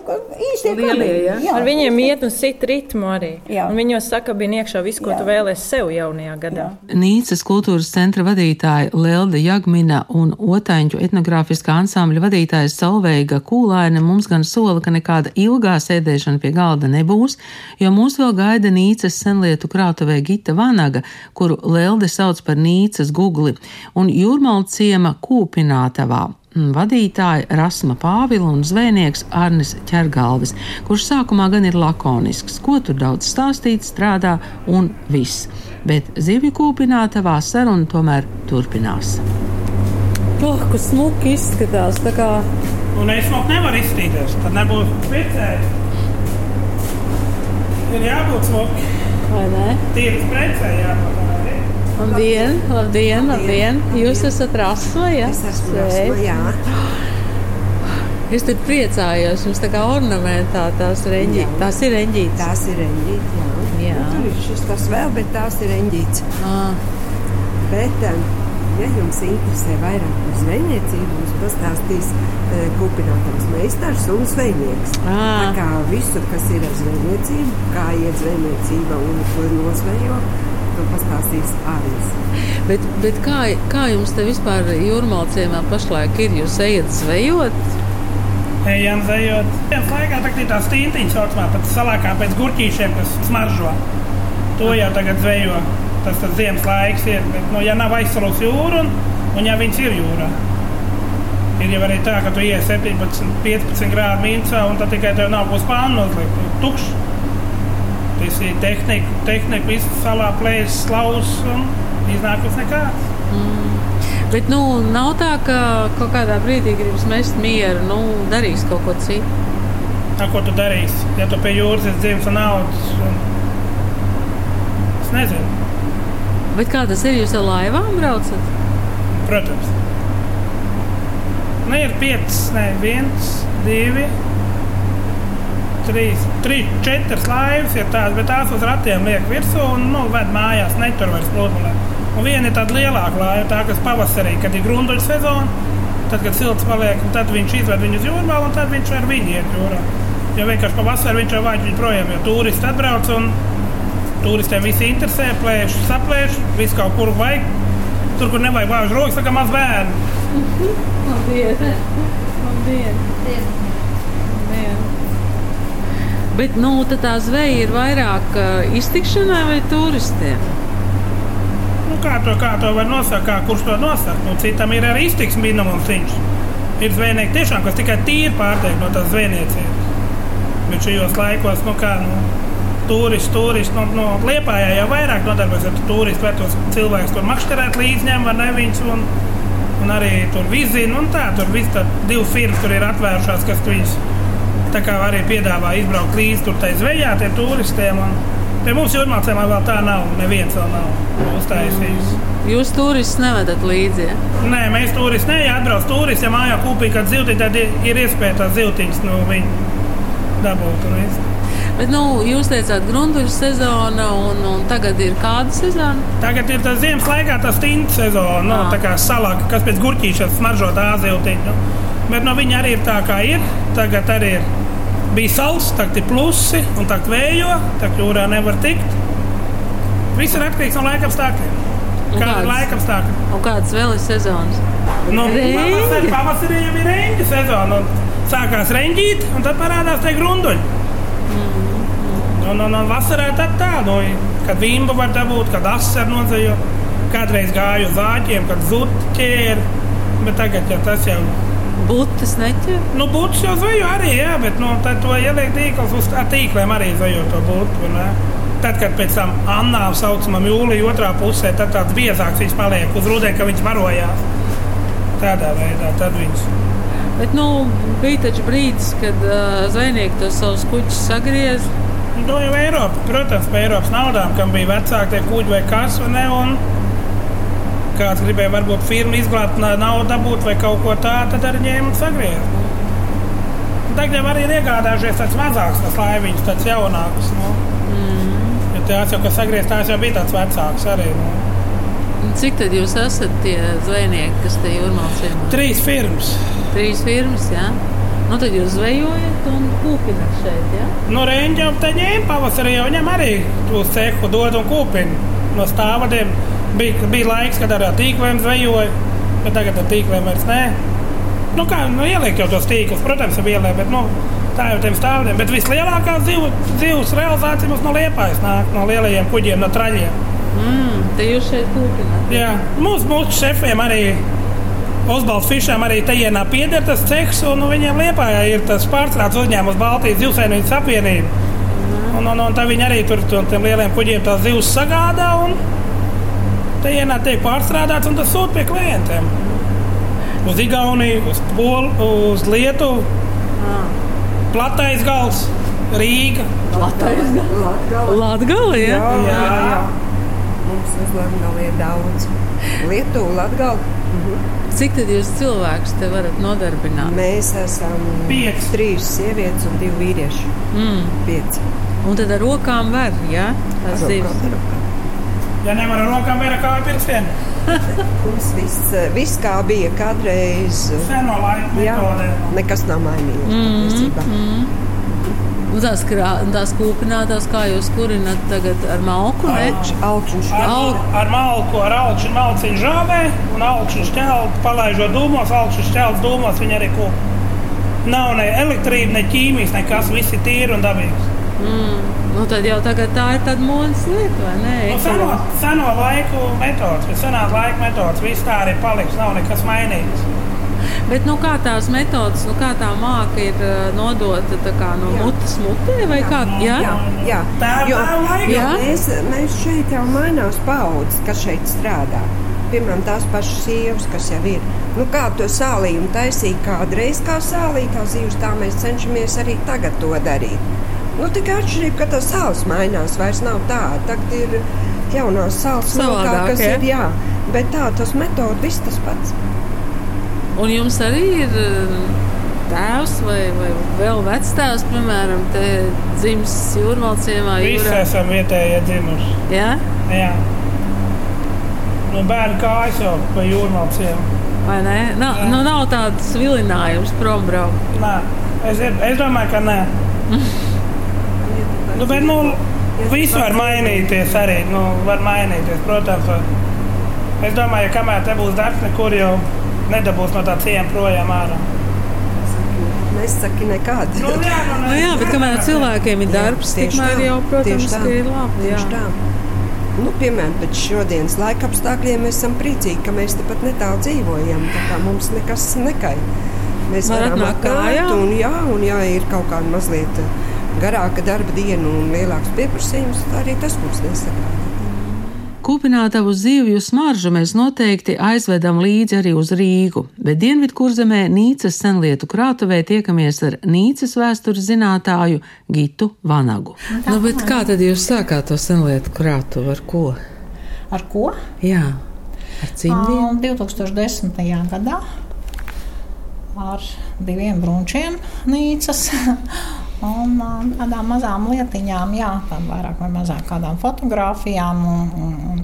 īstie Lielie, kādeģi. jā. Ar viņiem iet un sit ritmu arī. Jā. Un viņos saka, bija iekšā viss, ko Jā. tu vēlēsi sev jaunajā gadā. Nīcas kultūras centra vadītāja Lelda Jagmina un Otaņu etnogrāfiskā ansambļa vadītājs Salveiga Kūlaina mums gan sola, ka nekāda ilgā sēdēšana pie galda nebūs, jo mūs vēl gaida Nīcas senlietu krātuvē Gita Vanaga, kuru Lelde sauc par Nīcas gugli, un Jūrmalciema ciema Kūpinātavā. Mm, Vadītāja Rasma Pāvila un zvejnieks Arnis Čergalvis, kurš sākumā gan ir lakonisks, ko tur daudz stāstīt, strādā un viss. Bet zivju kūpinātavā saruna tomēr turpinās. Oh, kas smuki izskatās. Un es vēl nevaru izstīties. Tad nebūs pircēji. Ir jābūt smuki. vai ne? Tīri precē jābūt. Labdien, labdien, labdien. Jūs esat rasma, ja? Es esmu rasma, jā. Es tur priecājos, jums tā kā ornamentā tās reņģītes. Tās ir reņģītes. Tās ir reņģītes, jā. Jā. Nu, tur ir šis tas vēl, bet tās ir reņģītes. Ah, Bet, um, ja jums interesē vairāk par zvejniecību, mums pastāstīs uh, kūpinātājs meistars un zvejnieks. Tā kā visu, kas ir ar zvejniecību, kā iet zvejniecība un ko nozvejo, to pastāstīs Ārijas. Bet, bet kā, kā jums te vispār jūrmalciemā pašlaik ir? Jūs ejat zvejot? Ejam zejot. Viens laikā tagad ir tā stīntiņa saucamā, pat salākā pēc gurķīšiem, kas smaržo. To jau tagad zvejo. Tas tas ziemas laiks ir. Bet, nu, ja nav aizsalus jūra un, un ja viņas ir jūrā. Ir jau arī tā, ka tu iesi 17, 15 grādu mīnusā un tad tikai tev nav būs pānu nozlikt. Tu Tukšs. Tas ir tehnika, tehnika visu salā plēs, slaus un iznākus nekāds. Bet nu, nav tā, ka kaut kādā brīdī gribas mest mieru, nu, darīs kaut ko citu. Tā, ko tu darīsi? Ja tu pie jūras esi dzimis un augs, un... es nezinu. Bet kā tas ir? Jūs ar laivām braucat? Protams. Nu, ir pieci, ne viens, divi, trīs, trīs četras laivas ir tādas, bet tās uz ratiem liek virsū un nu, ved mājās, netur vairs pludmalē. Un viena ir tāda lielāka laiva, tā kas pavasarī, kad ir grunduļu sezona, tad, kad silts paliek, tad viņš izved viņu uz jūrmālu un tad viņš ar viņu iet jūrā. Jo vienkārši pavasarī viņš jau vāģi viņu projām, jo turisti atbrauc un turistiem visi interesē, plēš, saplēš, visu kaut kur vajag. Tur, kur nevajag vāžu rokas, tā kā maz bērnu. Labdien! Labdien! Labdien. Bet nu, tā zveja ir vairāk uh, iztikšanai vai turistiem? Nu, kā, to, kā to var nosaukt, kā, kurš to nosaukt? Nu, citam ir arī iztiks minimums. Viņš. Ir zvejnieki tiešām, kas tikai tīri pārtiek no tās zvejniecības. Bet šajos laikos, nu kā, nu, turisti, turisti, no, no Liepājā jau vairāk nodarbojas ar turistu, vai tos cilvēkus tur makšķerēt līdzņem, vai ne viņus, un, un arī tur vizina, un tā, tur viss tā divi firmas tur ir atvērušās, kas viņus tā kā arī piedāvā izbraukt līdzi tur tai zvejā tiem turistiem, un pie mums jūrmācēmā vēl tā nav, neviens vēl nav uztaisījis. Jūs turistus nevedat līdzi. Ja? Nē, mēs ja atbrauc turisti, ja mājā kūpī kāds zivtiņš, tad ir- iespēja tās zivtiņas no viņa dabūt. Bet nu, jūs teicāt, gruntuļu sezona, un, un tagad ir kāda sezona? Tagad ir tas ziemas laikā, tas stinta sezona, nu, Ā. tā kā salaka, kas pēc gurķīšanas smaržo tā zivtiņu. Bet no viņa arī ir tā, kā ir. Tagad arī ir. Bija saules, tagad ir plusi, un tā vējo, tā jūrā nevar tikt. Viss ir atkarīgs no laika apstākļiem. Kāda ir laika apstākļi? Un kādas vēl ir sezonas? Nu, pavasarī, pavasarī jau ir reņģa sezona. Sākās reņģīt, un tad parādās tie grunduļi. Un, un, un vasarā tad tā, nu, kad vimba var dabūt, kad asaru nozvejo. Kādreiz gāju uz zāģiem, kad zudu ķēri. Bet tagad jau tas jau Būtis neķer. Nu, būtis jau zvejo arī, jā, bet nu, tad to ieliek tīkls uz ar tīkliem arī zvejo to būtu. ne? Tad, kad pēc tam Annā saucamam jūlijā otrā pusē, tad tāds biezāks viņš paliek uz rudē, ka viņš varojās. Tādā veidā tad viņš. Bet nu, bija taču brīdis, kad uh, zvejnieki tos savus kuģus sagriez. Nu, jau Eiropa, protams, par Eiropas naudām, kam bija vecāki tie kuģi vai kas, ne? Un kāds gribēja varbūt firmu izglābt, na- naudu dabūt vai kaut ko tādu, tad arī ņēma un sagriezta. Tagad jau arī ir iegādājušies tāds mazāks, tas laiviņš, tāds jaunāks. Nu. Mm. Ja tās jau, kas sagriezts, tās jau bija tāds vecāks arī. Nu. Cik tad jūs esat tie zvejnieki, kas te jūrmālas iemā? Trīs firmas. Trīs firmas, jā. Nu, tad jūs zvejojat un kūpinat šeit, jā? Nu, Reņģi jau te ņēma pavasarī, jau viņam arī uz cehu dod un kūpina. No stāvadiem bija, bija laiks, kad ar tīkliem zvejoja, bet tagad ar tīkliem vairs nē. Nu, kā nu, ieliek jau tos tīklus, protams, jau ieliek, bet nu, tā jau tiem stāvadiem. Bet vislielākā zivu, zivs realizācija mums no liepājas nāk, no lielajiem kuģiem, no traļiem. Mm, te jūs šeit kūpinat. Jā, mūsu, mūsu šefiem arī. Osvalds Fišam arī tajā pieder tas cehs, un nu, viņiem liepājā ir tas pārstrādes uzņēmums Baltijas Zivsainības apvienība. Un, un, un tā viņi arī tur tur tiem lieliem kuģiem tās zivs sagādā, un tajā tiek pārstrādāts, un tas sūta pie klientiem. Uz Igauniju, uz Poliju, uz Lietuvu, Platais gals, Rīga. Latgala, jā? Jā, jā, jā. Mums uz Latgali ir daudz. Lietuva, Latgali. Cik tad jūs cilvēkus te varat nodarbināt? Mēs esam Pieci. trīs sievietes un divi vīrieši. Mm. Pieci. Un tad ar rokām var, jā? Tas zivs. Ja nevar ar rokām vēra kā pirkstiem, Mums viss, viss kā bija kādreiz. seno laiku Jā, metodē. nekas nav mainījies. Mm, patiesībā. Un tās, krā, tās kūpinātās, kā jūs kurināt tagad ar malku, ne? Augšņš. Ar, ar malku, ar augšu malciņu žāvē un augšu šķeltu, palaižot dūmos, augšu šķeltu dūmos, viņi arī kūp. Nav ne elektrība, ne ķīmijas, nekas, viss ir tīri un dabīgs. Mm. Nu, tad jau tagad tā ir tāda modes lieta, vai ne? Nu, seno, seno laiku metods, bet senās laika metods, viss tā arī paliks, nav nekas mainīgs. Bet nu, kā tās metodas, nu, kā tā māka ir uh, nodota tā kā, no Jā. mutes mutē, vai kā? Jā, Jā, jā. Tā ir Jo- tā laika. Jā? Mēs, mēs šeit jau mainās paudzes, kas šeit strādā. Piemēram, tās pašas sievas, kas jau ir. Nu, kā to sālījumu taisīja kādreiz, kā sālīja kā zivs, tā mēs cenšamies arī tagad to darīt. Nu, tikai atšķirība, ka tas sāls mainās, vairs nav tāda. Tagad ir jaunās sāls, Savādāk, lokā, kas ja? ir jā. Bet tā, tas metods, viss tas pats. Un jums arī ir uh, tēvs vai, vai vēl vectēvs, piemēram, te dzimis jūrmalciemā. Visi jūrā. esam vietējie dzimuši. Jā, Jā. Nu, bērni kājas jau pa jūrmalciem. vai ne? Nav, Jā. nu, nav tāds vilinājums prom braukt. Nē, es, es domāju, ka nē. Nu, bet, nu, viss var mainīties arī. Nu, var mainīties, protams. Es domāju, ka kamēr te būs darbs, nekur jau nedabūs no tā ciema projām ārā. Nesaki nekādu. Nu, jā, nu, Nu, jā, bet kamēr cilvēkiem ir darbs, Tieši tikmēr tā, jau, protams, tā, ka ir labi. Jā. Tā. Nu, piemēram, pēc šodienas laika apstākļiem mēs esam priecīgi, ka mēs tepat netālu dzīvojam. tā kā Mums nekas nekaitē. Mēs Var varam atnākt un, jā, un ja ir kaut kāda mazliet garāka darba diena un lielāks pieprasījums, tad arī tas mums nesaka. Kūpinātavu zivju smaržu mēs noteikti aizvedam līdzi arī uz Rīgu, bet Dienvidkurzemē Nīcas senlietu krātuvē tiekamies ar Nīcas vēstures zinātāju Gitu Vanagu. Nu, bet kā tad jūs sākāt to senlietu krātu? Ar ko? Ar ko? Jā, ar cimdiem. Un 2010. gadā ar diviem brunčiem nīcas. Un tādām mazām lietiņām, jā, tādām vairāk vai mazāk kādām fotografijām un, un, un,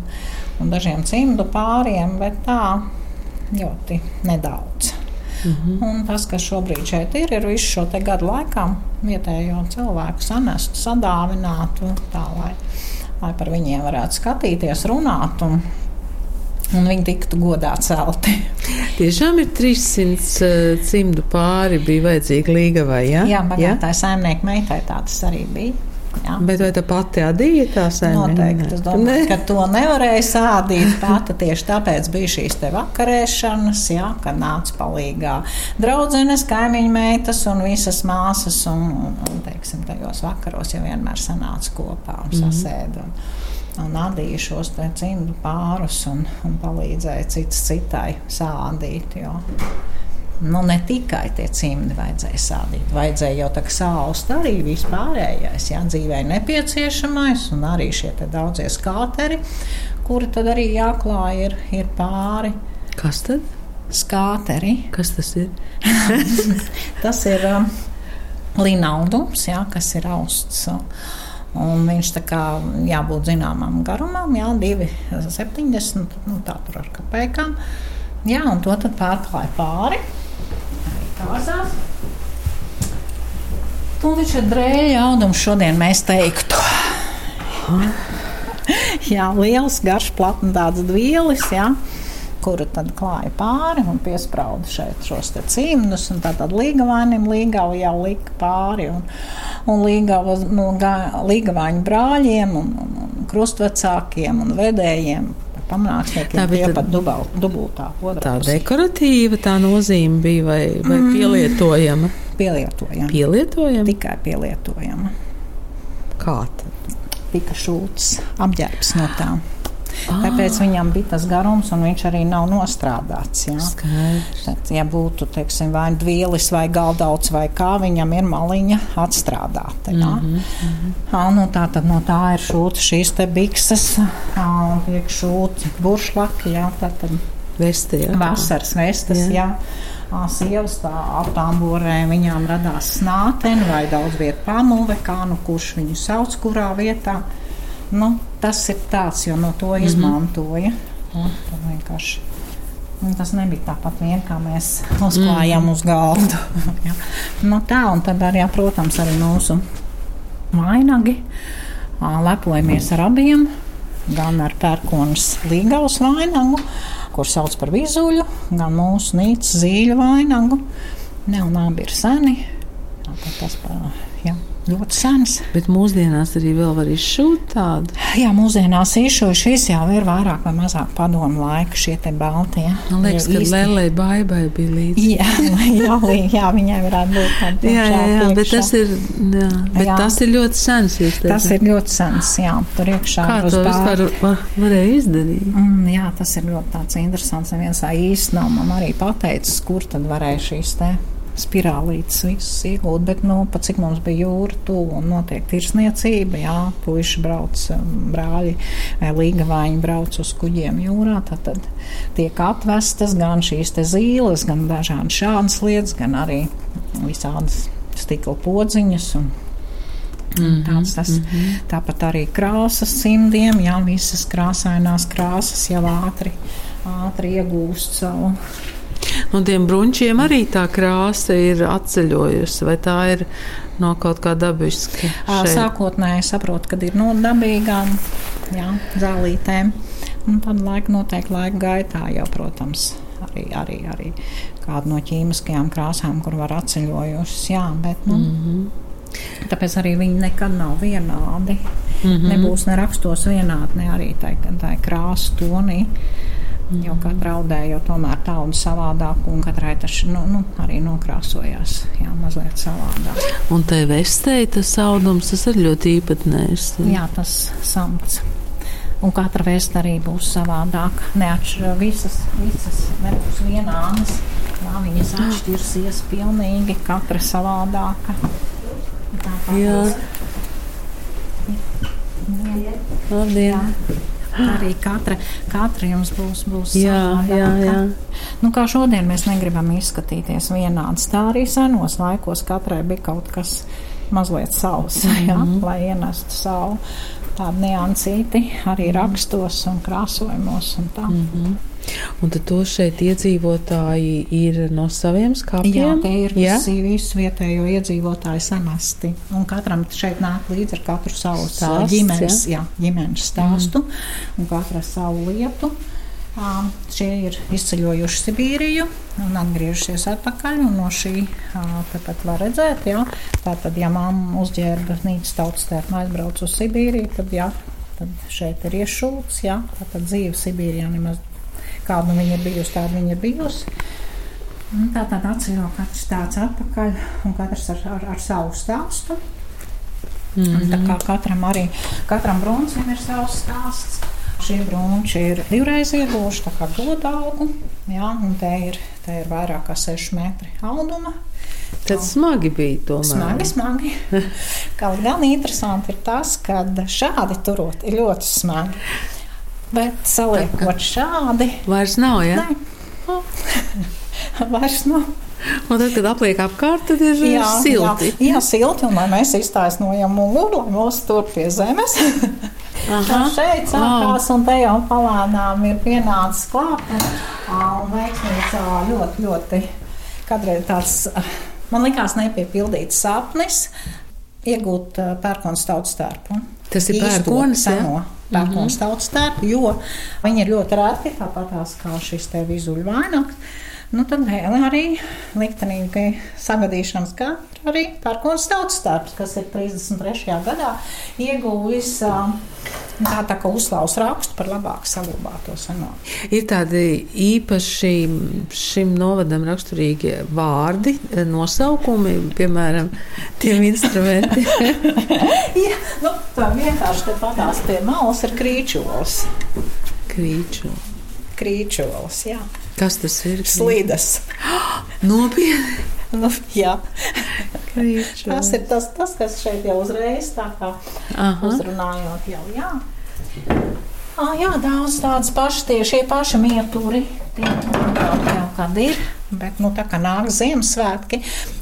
un dažiem cimdu pāriem, bet tā ļoti nedaudz. Mhm. Un tas, kas šobrīd šeit ir, ir visu šo gadu laikā vietējo cilvēku sanestu, sadāvinātu, tā lai, lai par viņiem varētu skatīties, runāt un, un viņi tiktu godā celti. Tiešām ir 300 uh, cimdu pāri, bija vajadzīga līga vai jā? Jā, bagātāja saimnieka meitai tā tas arī bija. Ja? Bet vai tā pati adīja tā sēne? Noteikti. Es domāju, ka to nevarēja sādīt pati. Tieši tāpēc bija šīs te vakarēšanas, ja, kad nāca palīgā draudzenes, kaimiņu meitas un visas māsas. Un, un teiksim, tajos vakaros jau vienmēr sanāca kopā un sasēda. Un, un adīja šos cimdu pārus un, un palīdzēja cits citai sādīt. Jo. Nu, ne tikai tie cimdi vajadzēja sādīt, vajadzēja jau tā kā sāust arī vispārējais, jā, dzīvē nepieciešamais, un arī šie daudzie skāteri, kuri tad arī jāklāj ir, ir pāri. Kas tad? Skāteri. Kas tas ir? tas ir um, linaudums, jā, kas ir austs. Un viņš tā kā jābūt zināmam garumam, jā, 2,70 nu, tā tur ar kapekām. Jā, un to tad pārklāja pāri. Arī. Un viņš ir drēļa audums šodien mēs teiktu. jā, liels, garš, platns tāds dvielis, jā kuru tad klāja pāri un piesprāda šeit šos cimdus. Tad līgavainim līgava jau lika pāri un, un līgava, nu, līgavaiņu brāļiem un, un, un krustvecākiem un vedējiem. Tā bija pat dubultā. Tā dekoratīva tā nozīme bija vai, vai mm. pielietojama? Pielietojama. Pielietojama? Tikai pielietojama. Kā tad? Tika šūts apģērbs no tām. Ah. Tāpēc viņam bija tas garums, un viņš arī nav nostrādāts. Ja, Tad, ja būtu teiksim, vai nu dvielis, vai galdauts, vai kā, viņam ir maliņa atstrādāta. Ja. Mm -hmm. À, nu, tā tad no tā ir šūta šīs te bikses, priekššūta buršlaki. Ja, tad, Vesti, ja. Vasaras vestes, jā. jā sievas tā aptāmborē, viņām radās snāteni vai daudz vietu pamuve, kā nu kurš viņu sauc, kurā vietā. Nu, tas ir tāds, jo no to mm -hmm. izmantoja. Nu, vienkārši. Un tas nebija tāpat vien, kā mēs uzklājām mm. uz galda. nu, tā, un tad arī, jā, protams, arī mūsu vainagi. Lepojamies ar abiem, gan ar pērkonas līgavas vainagu, kur sauc par vizuļu, gan mūsu nīcas zīļu vainagu. Ne, un abi ir seni. Jā, tas, jā ļoti sens. Bet mūsdienās arī vēl var izšūt tādu. Jā, mūsdienās izšūt šis jau ir vairāk vai mazāk padomu laika šie te baltie. Man liekas, ka Lēlē baibai bija līdzi. Jā, jā, jā, viņai varētu būt tāda. Jā, jā, jā, bet tas ir, jā, bet jā. tas ir ļoti sens. Tas ir ļoti sens, jā, tur iekšā. Kā to vispār var, varēja izdarīt? Mm, jā, tas ir ļoti tāds interesants. Neviens tā īsti nav man arī pateicis, kur tad varēja šīs te spirālītes visus iegūt, bet, nu, pat cik mums bija jūra tuvu un notiek tirsniecība, jā, puiši brauc, um, brāļi vai līgavāņi brauc uz kuģiem jūrā, tad, tad tiek atvestas gan šīs te zīles, gan dažādi šādas lietas, gan arī visādas stikla podziņas un -hmm, Tāds, tas, mm -hmm. Tāpat arī krāsas cimdiem, jā, visas krāsainās krāsas jau ātri, ātri iegūst savu Un tiem brunčiem arī tā krāsa ir atceļojusi, vai tā ir no kaut kā dabiska? Sākotnēji saprotu, ka ir no dabīgām jā, zālītēm. Un tad laika noteikti laika gaitā jau, protams, arī, arī, arī kādu no ķīmiskajām krāsām, kur var atceļojušas. Jā, bet, nu, mm -hmm. Tāpēc arī viņi nekad nav vienādi. Mm -hmm. Nebūs ne rakstos vienādi, ne arī tā, tā krāsa tonī. Jo katra audē jau tomēr tā un savādāk, un katrai tas nu, nu, arī nokrāsojās jā, mazliet savādāk. Un te vestēji tas audums, tas ir ļoti īpatnējs. Jā, tas samts. Un katra vēsta arī būs savādāk. Neatšķirās visas, visas nebūs vienādas. Jā, viņas atšķirsies pilnīgi, katra savādāka. Tāpat jā. Jā. Labdien! Jā. Arī katra, katra jums būs, būs jā, jā, jā. Nu, kā šodien mēs negribam izskatīties vienāds. Tā arī senos laikos katrai bija kaut kas mazliet savs, mm -hmm. ja, lai ienestu savu tādu niansīti arī rakstos un krāsojumos. Un tā. mm -hmm. Un tad to šeit iedzīvotāji ir no saviem skāpiem? Jā, tie ir ja? visi, visu vietējo iedzīvotāju samesti. Un katram šeit nāk līdzi ar katru savu Stāsts, ģimenes, jā? Jā, ģimenes stāstu mm. un katra savu lietu. Uh, šie ir izceļojuši Sibīriju un atgriežušies atpakaļ. Un no šī tepat var redzēt, jā, tātad, ja mamma uzģērba nīcas tautas tērpu un aizbrauc uz Sibīriju, tad, jā, tad šeit ir iešūts, jā, tātad dzīve Sibīrijā nemaz kāda nu viņa ir bijusi, tāda viņa ir bijusi. Un tā tad atceļo katrs tāds atpakaļ un katrs ar, ar, ar savu stāstu. Mm -hmm. Un tā kā katram arī, katram bruncim ir savs stāsts. Šie brūči ir divreiz ieguvuši tā kā godaugu, jā, un te ir, te ir vairāk kā 6 metri auduma. Tad smagi bija tomēr. Smagi, smagi. Kaut gan interesanti ir tas, ka šādi turot ir ļoti smagi. Bet saliekot šādi. Vairs nav, ja? Nē. Vairs nav. Un tad, kad apliek apkārt, tad ir jā, silti. Jā, jā, silti, un lai mēs iztaisnojam muguru, lai mūs tur pie zemes. Aha, šeit sākās, un te jau palānām ir pienācis klāt. Un veiksmīgs ļoti, ļoti, kādreiz tāds, man likās nepiepildīts sapnis, iegūt pērkons tautas tērpu. Tas ir pērkons, ja? Pērkons mm -hmm. tautas tērpu, jo viņi ir ļoti rēti, tāpat kā šis te vizuļu vainags. Nu, tad vēl arī liktenīgi sagadīšanas gada arī pērkons tautas tērps, kas ir 33. gadā ieguvis tā, tā kā uzslavas rakstu par labāk saglabāto seno. Ir tādi īpaši šim novadam raksturīgi vārdi, nosaukumi, piemēram, tiem instrumentiem. ja, nu, tā vienkārši te patās pie malas ir krīčols. Krīčols. Krīčols, jā. Kas tas ir? Slīdas. Nopietni. Nu, jā, Krīču. tas ir tas, tas, kas šeit jau uzreiz tā kā Aha. uzrunājot jau, jā. Ah, jā, daudz tādas pašas, tie šie paši mieturi, tie jau kad ir. Bet, nu, tā kā nāk Ziemassvētki,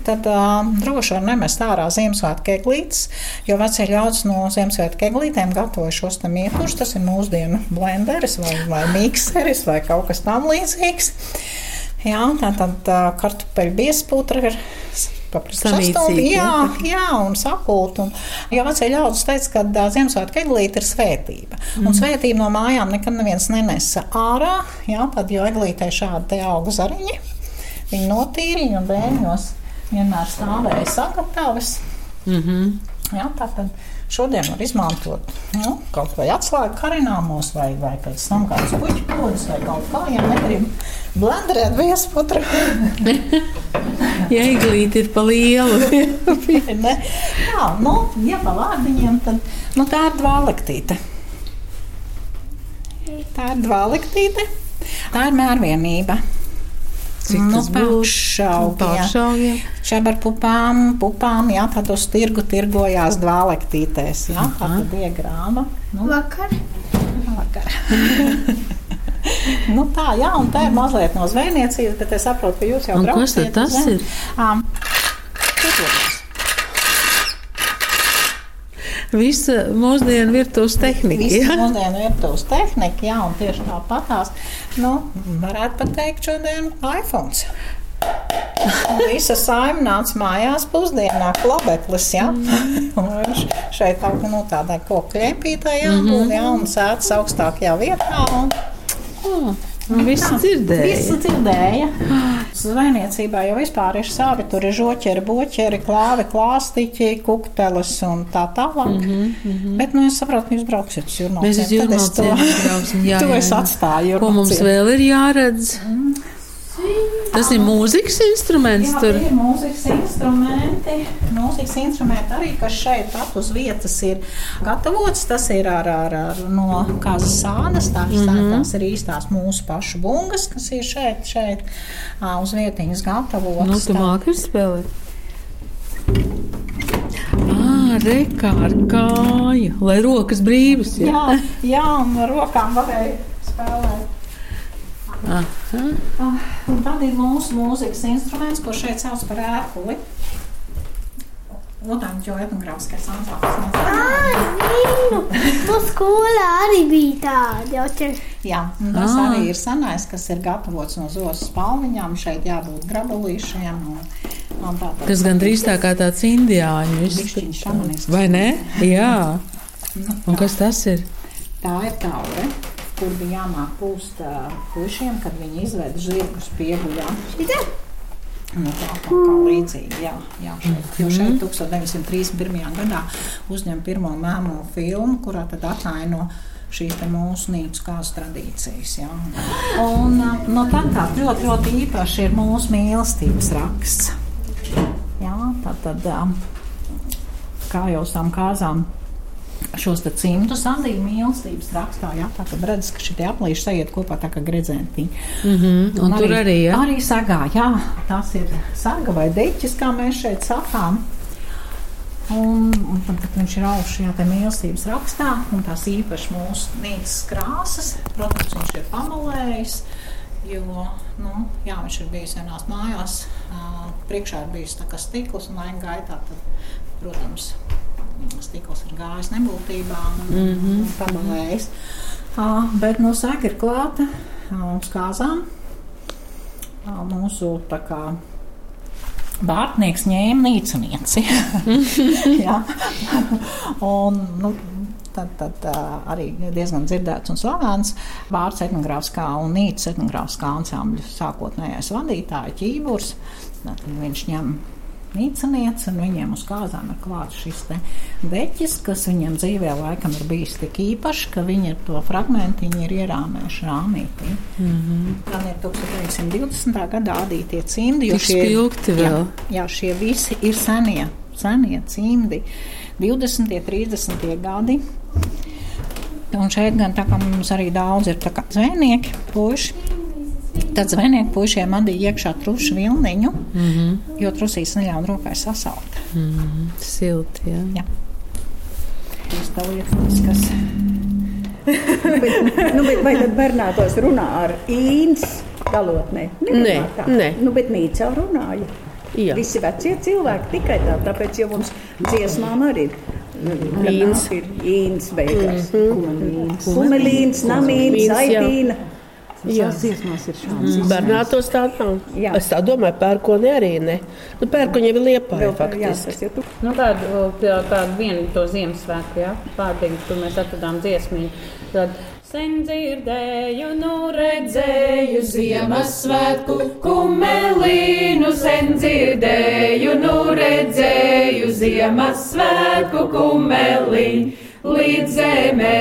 tad uh, droši var nemest ārā Ziemassvētku eglītes, jo vecie ļaudis no Ziemassvētku eglītēm gatavoja šos tam ieturus. Tas ir mūsdienu blenderis vai, vai mikseris vai kaut kas tam līdzīgs. Jā, tā tad uh, kartupeļu biezputra ir Samīcīgi, jā, jā, un sapult. Un, jo vecie ļaudis teica, ka uh, Ziemassvētku eglīte ir svētība. Mm. Un svētību no mājām nekad neviens nenesa ārā, jā, tad, jo eglītē šādi auga zariņi, viņi notīriņi un bērņos vienmēr stāvēja sagatavas. Mm -hmm. Jā, tā tad šodien var izmantot nu, kaut vai atslēgu karināmos, vai, vai pēc tam kādas puķu podas, vai kaut kā, ja negrib blenderēt viesputru. ja eglīte ir pa lielu. Jā, nu, ja pa vārdiņiem, tad nu, tā ir dvālektīte. Tā ir dvālektīte. Tā ir mērvienība. Cik nu, tas būs? Pāršaugiem. Šeit ar pupām, pupām, jā, tad uz tirgu tirgojās dvālektītēs. Jā, tā tad bija grāma. Nu, vakar. Vakar. nu, tā, jā, un tā ir mazliet no zvejniecības, bet es saprotu, ka jūs jau braucat. Kas tas ir? Um, Visa mūsdienu virtuves tehnika. Visa mūsdienu virtuves tehnika, jā, un tieši tāpatās, nu, varētu pat teikt šodien iPhone. Visa saima nāca mājās pusdienā, klabeklis, jā. Mm. Un šeit tā, nu, tādai kokļiepītai jābūt, mm -hmm. jā, un sēdz augstākajā vietā. Un... Oh. Visi dzirdēja. Visi dzirdēja. Zvejniecībā jau vispār ir savi. Tur ir žoķeri, boķeri, klāvi, klāstiķi, kukteles un tā tālāk. Mm -hmm, mm -hmm. Bet, nu, es saprotu, ka jūs brauksiet uz jūrmāciem. Mēs uz jūrmāciem brauksim. Jā, to jā, es atstāju. Ko mums vēl ir jāredz? Mm. Tas ir mūzikas instruments. Jā, tur. ir mūzikas instrumenti. Mūzikas instrumenti arī, kas šeit pat uz vietas ir gatavots. Tas ir ar, ar, ar no kāzas sānas. Tās, mm -hmm. tās ir īstās mūsu pašu bungas, kas ir šeit, šeit uz vietiņas gatavotas. Nu, tu māki spēlēt. Rekā ar kāju, lai rokas brīvas. Jā, jā, jā un ar rokām varēja spēlēt. Aha. Ah, un tad ir mūsu mūzikas instruments, ko šeit sauc par ērkuli. Jau etnogrāfiskais ansamblis. Tu skolā arī bija tāda. Jau čia... Jā, un tas ah. arī ir senais, kas ir gatavots no zosas palmiņām. Šeit jābūt grabulīšiem. Un, un tā, tā, Tas gandrīz tā kā tāds indiāņu izskatās. Vai ne? Jā. Un kas tas ir? Tā ir taure. Kur bija jāmāk pūst pušiem, kad viņi izved zirgus pieguļā. Nu, tā tā kā līdzīgi, jā, jā šeit, jo šeit 1931. gadā uzņem pirmo mēmo filmu, kurā tad ataino šīs mūsu nīcu kādas tradīcijas. Jā. Un no tā tā ļoti, ļoti īpaši ir mūsu mīlestības raksts. Jā, tā tad, kā jau tām kāzām šos cimdus sadīja mīlestības rakstā. Jā, tā tad redz, ka šie aplīši sajiet kopā tā kā gredzentiņi. Mm -hmm, un, un tur arī, jā? Arī sagā, jā, tas ir saga vai deķis, kā mēs šeit sakām. Un, un tad, viņš ir augs šajā mīlestības rakstā, un tās īpaši mūsu nīcas krāsas, protams, viņš ir pamalējis. Jo nu, jā, viņš ir bijis vienās mājās, priekšā ir bijis stikls un laika gaitā. Tad, protams, stikls ir gājis nebūtībā un, mm -hmm. un pamalējis. Uh, bet no sēka ir klāta uh, uz kāzām. Uh, mūsu tā kā Bārtnieks ņēma nīcinieci. un, nu, tad, tad arī diezgan dzirdēts un slavens vārds etnogrāfiskā un nīcas etnogrāfiskā ansambļa sākotnējais vadītājs Ķīburs. Tad viņš ņem nīcinieci, un viņiem uz kāzām ir klāts šis deķis, kas viņiem dzīvē laikam ir bijis tik īpašs, ka viņi to fragmentiņu ir ierāmējuši rāmītī. Mm -hmm. Gan ir 1920. gadā adītie cimdi, jo šie, jā, jā, šie visi ir senie, senie cimdi, 20. 30. gadi. Un šeit gan tā kā mums arī daudz ir zvejnieki, puiši, Tad zvejnieku puišiem adīja iekšā trušu vilniņu, mm -hmm. jo trusīs neļauj rokai sasaukt. Mm -hmm. Silti, jā. jā. Tas tā lietas, kas. bet, nu, bet vai tad Bernātos runā ar īns galotnē? Nē, nē. Nu, bet Nīcā runāja. Jā. Visi vecie cilvēki tikai tā, tāpēc jau mums dziesmām arī ir. Līns ir īns beigās. Mm -hmm. Kumelīns, namīns, aitīna. Jā. Visās dziesmās ir šāds. Mm. Bernātos tā nav. Jā. Es tā domāju, pērkoni arī ne. Nu, pērkoni jau ir faktiski. Jā, nu, tādu, tādu vienu to Ziemassvētku, jā, pārdiņu, kur mēs atradām dziesmiņu. Tad sen dzirdēju, nu redzēju Ziemassvētku kumelīnu, sen dzirdēju, nu redzēju Ziemassvētku kumelīnu. Līdz zemē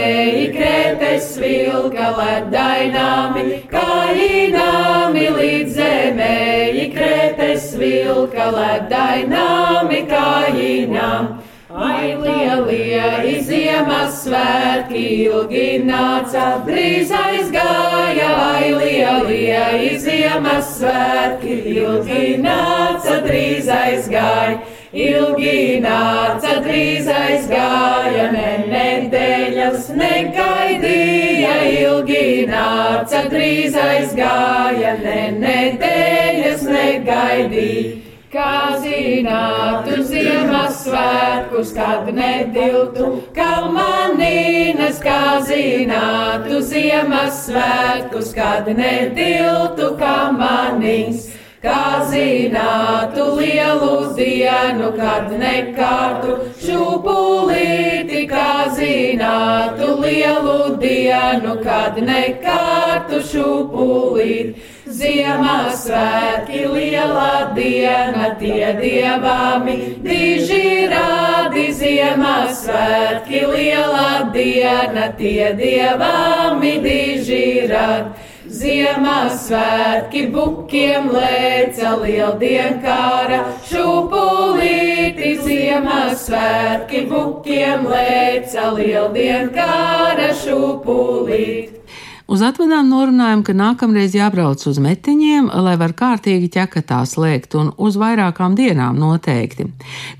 ikrētes vilka ledaināmi, kājināmi, līdz zemē ikrētes vilka ledaināmi, kājināmi. Ai, lielie ziemas svētki ilgi nāca, drīz aizgāja, ai, lielie ziemas svētki ilgi nāca, drīz aizgāja. Ilgi nāca, drīz aizgāja, ne nedēļas negaidīja. Ilgi nāca, drīz aizgāja, ne nedēļas negaidīja. Kā zinātu Ziemassvētkus, kad nediltu kalmanīnas, kā zinātu Ziemassvētkus, kad nediltu kalmanīnas. Kā zinātu lielu dienu, kad nekārtu šūpulīti, kā zinātu lielu dienu, kad nekārtu šūpulīti. Ziemassvētki lielā diena, tie dievāmi, diži rādi Ziemassvētki lielā diena, tie dievāmi, diži rādi. Ziemassvētki bukiem lēca lieldienkāra, šūpulīti Ziemassvētki bukiem lēca lieldienkāra, šūpulīti. Uz atvadām norunājam, ka nākamreiz jābrauc uz metiņiem, lai var kārtīgi ķekatā slēgt un uz vairākām dienām noteikti.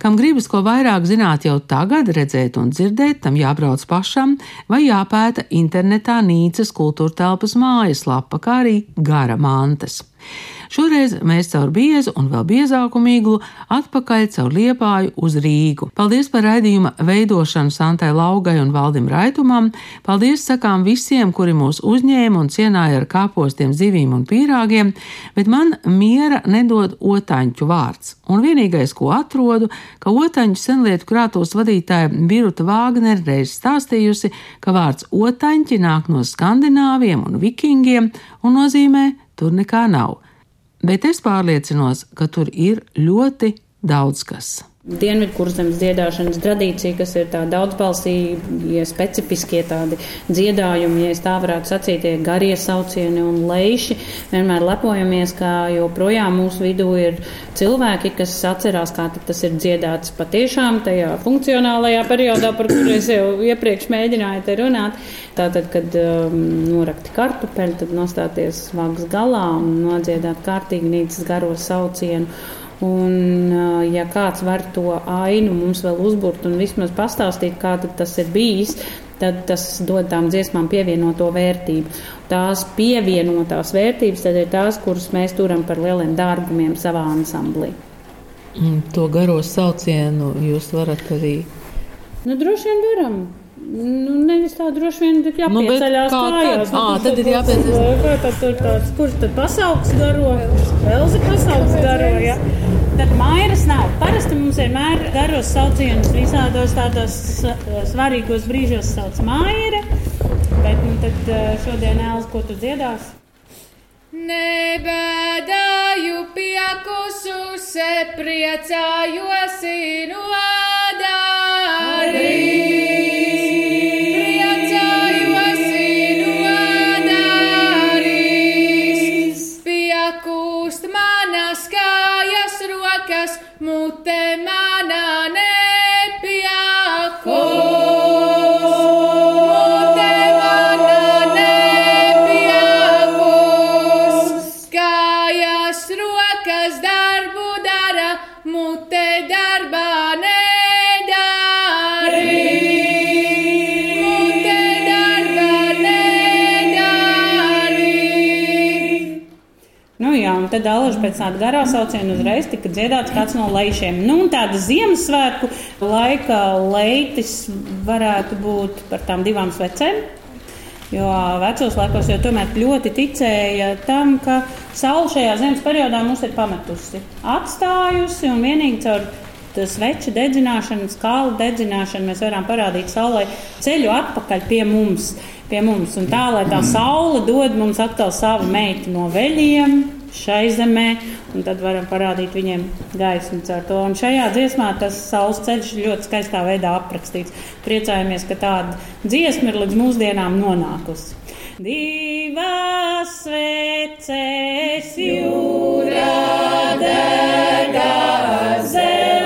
Kam gribas ko vairāk zināt jau tagad, redzēt un dzirdēt, tam jābrauc pašam vai jāpēta internetā Nīcas kultūra telpas mājaslapa, kā arī gara mantas. Šoreiz mēs caur biezu un vēl biezāku miglu atpakaļ caur liepāju uz Rīgu. Paldies par raidījuma veidošanu Santai Laugai un Valdim Raitumam. Paldies sakām visiem, kuri mūs uzņēma un cienāja ar kāpostiem, zivīm un pīrāgiem, bet man miera nedod otaņķu vārds. Un vienīgais, ko atrodu, ka otaņu senlietu krātos vadītāja Biruta Vāgnere reiz stāstījusi, ka vārds otaņķi nāk no skandināviem un vikingiem un nozīmē tur nekā nav bet es pārliecinos, ka tur ir ļoti daudz kas. Dienvidkurzemes dziedāšanas tradīcija, kas ir tāda daudzbalsīga, specifiskie tādi dziedājumi, ja tā varētu sacīt, tie garie saucieni un leiši. Vienmēr lepojamies, ka joprojām mūsu vidū ir cilvēki, kas atcerās, kā tas ir dziedāts patiešām tajā funkcionālajā periodā, par kuru es jau iepriekš mēģināju te runāt. Tātad, kad um, norakti kartupeļi, tad nostāties vagas galā un nodziedāt kārtīgi nīcas garo saucienu. Un, ja kāds var to ainu mums vēl uzbūrt un vismaz pastāstīt, kā tas ir bijis, tad tas dod tām dziesmām pievienoto vērtību. Tās pievienotās vērtības tad ir tās, kuras mēs turam par lieliem dārgumiem savā ansamblī. To garo saucienu jūs varat arī. Nu, droši vien varam. Nu, nevis tā droši vien ir jāpieceļās nu, kājās. Ā, tad ir jāpieceļās. Kā tad tur tāds, kurš tad pasaugs garo? Elza pasaugs garo, jā. Ja? Tad mairas nav. Parasti mums vienmēr garos saucienus visādos tādos svarīgos brīžos sauc maira. Bet nu, tad šodien Elza, ko tu dziedās? Nebēdāju piekusu, se priecājos inodārī. Tad alaži pēc tāda garā sauciena uzreiz tika dziedāts kāds no lejšiem. Nu, un tāda Ziemassvētku laika leitis varētu būt par tām divām svecēm. Jo vecos laikos jau tomēr ļoti ticēja tam, ka saule šajā ziemas periodā mums ir pametusi, atstājusi un vienīgi caur sveču dedzināšanu, skālu dedzināšanu mēs varam parādīt saulē ceļu atpakaļ pie mums. Pie mums. Un tā, lai tā saule dod mums atkal savu meitu no veļiem, šai zemē, un tad varam parādīt viņiem gaismu caur to. Un šajā dziesmā tas saules ceļš ļoti skaistā veidā aprakstīts. Priecājamies, ka tāda dziesma ir līdz mūsdienām nonākusi. Divas sveces jūrā degā zeltītos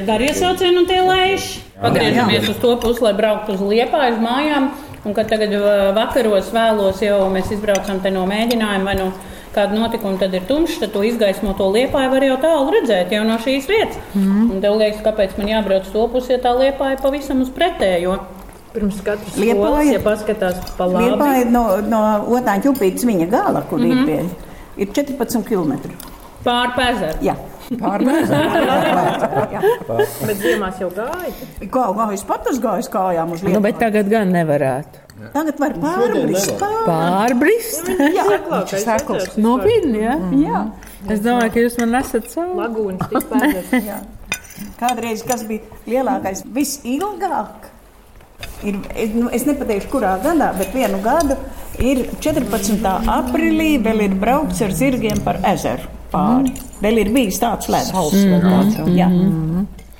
ir garie saucieni un tie lēši. Pagriežamies uz to pusi, lai brauktu uz liepāju, uz mājām. Un kad tagad uh, vakaros vēlos, jau mēs izbraucam te no mēģinājuma vai no kāda notikuma, tad ir tumšs, tad to izgaismoto liepāju var jau tālu redzēt, jau no šīs vietas. Mm. Un tev liekas, kāpēc man jābrauc uz to pusi, ja tā liepāja pavisam uz pretējo. Pirms katras Liepāja- ja paskatās pa labi. Liepāja no, no Otāņa upītes viņa gala, kur Mhm. ir pie, ir 14 km. Pār pezeru. Jā. Pār Bet ziemās jau gāja. Kā gājis pat uz gājis kājām uz Nu, Liepāju? bet tagad gan nevarētu. Tagad var pārbrist. Pārbrist? Jā, viņš ir sakls. Nopietni, jā? Jā. Es domāju, ka jūs man esat savu. Lagūnas tik. Jā. Kādreiz, kas bija lielākais, visilgāk, ir, es- nu, es nepateikšu, kurā gadā, bet vienu gadu ir 14. aprīlī vēl ir braukts ar zirgiem par ezeru pāri. Vēl ir bijis tāds ledus. Sauss vēl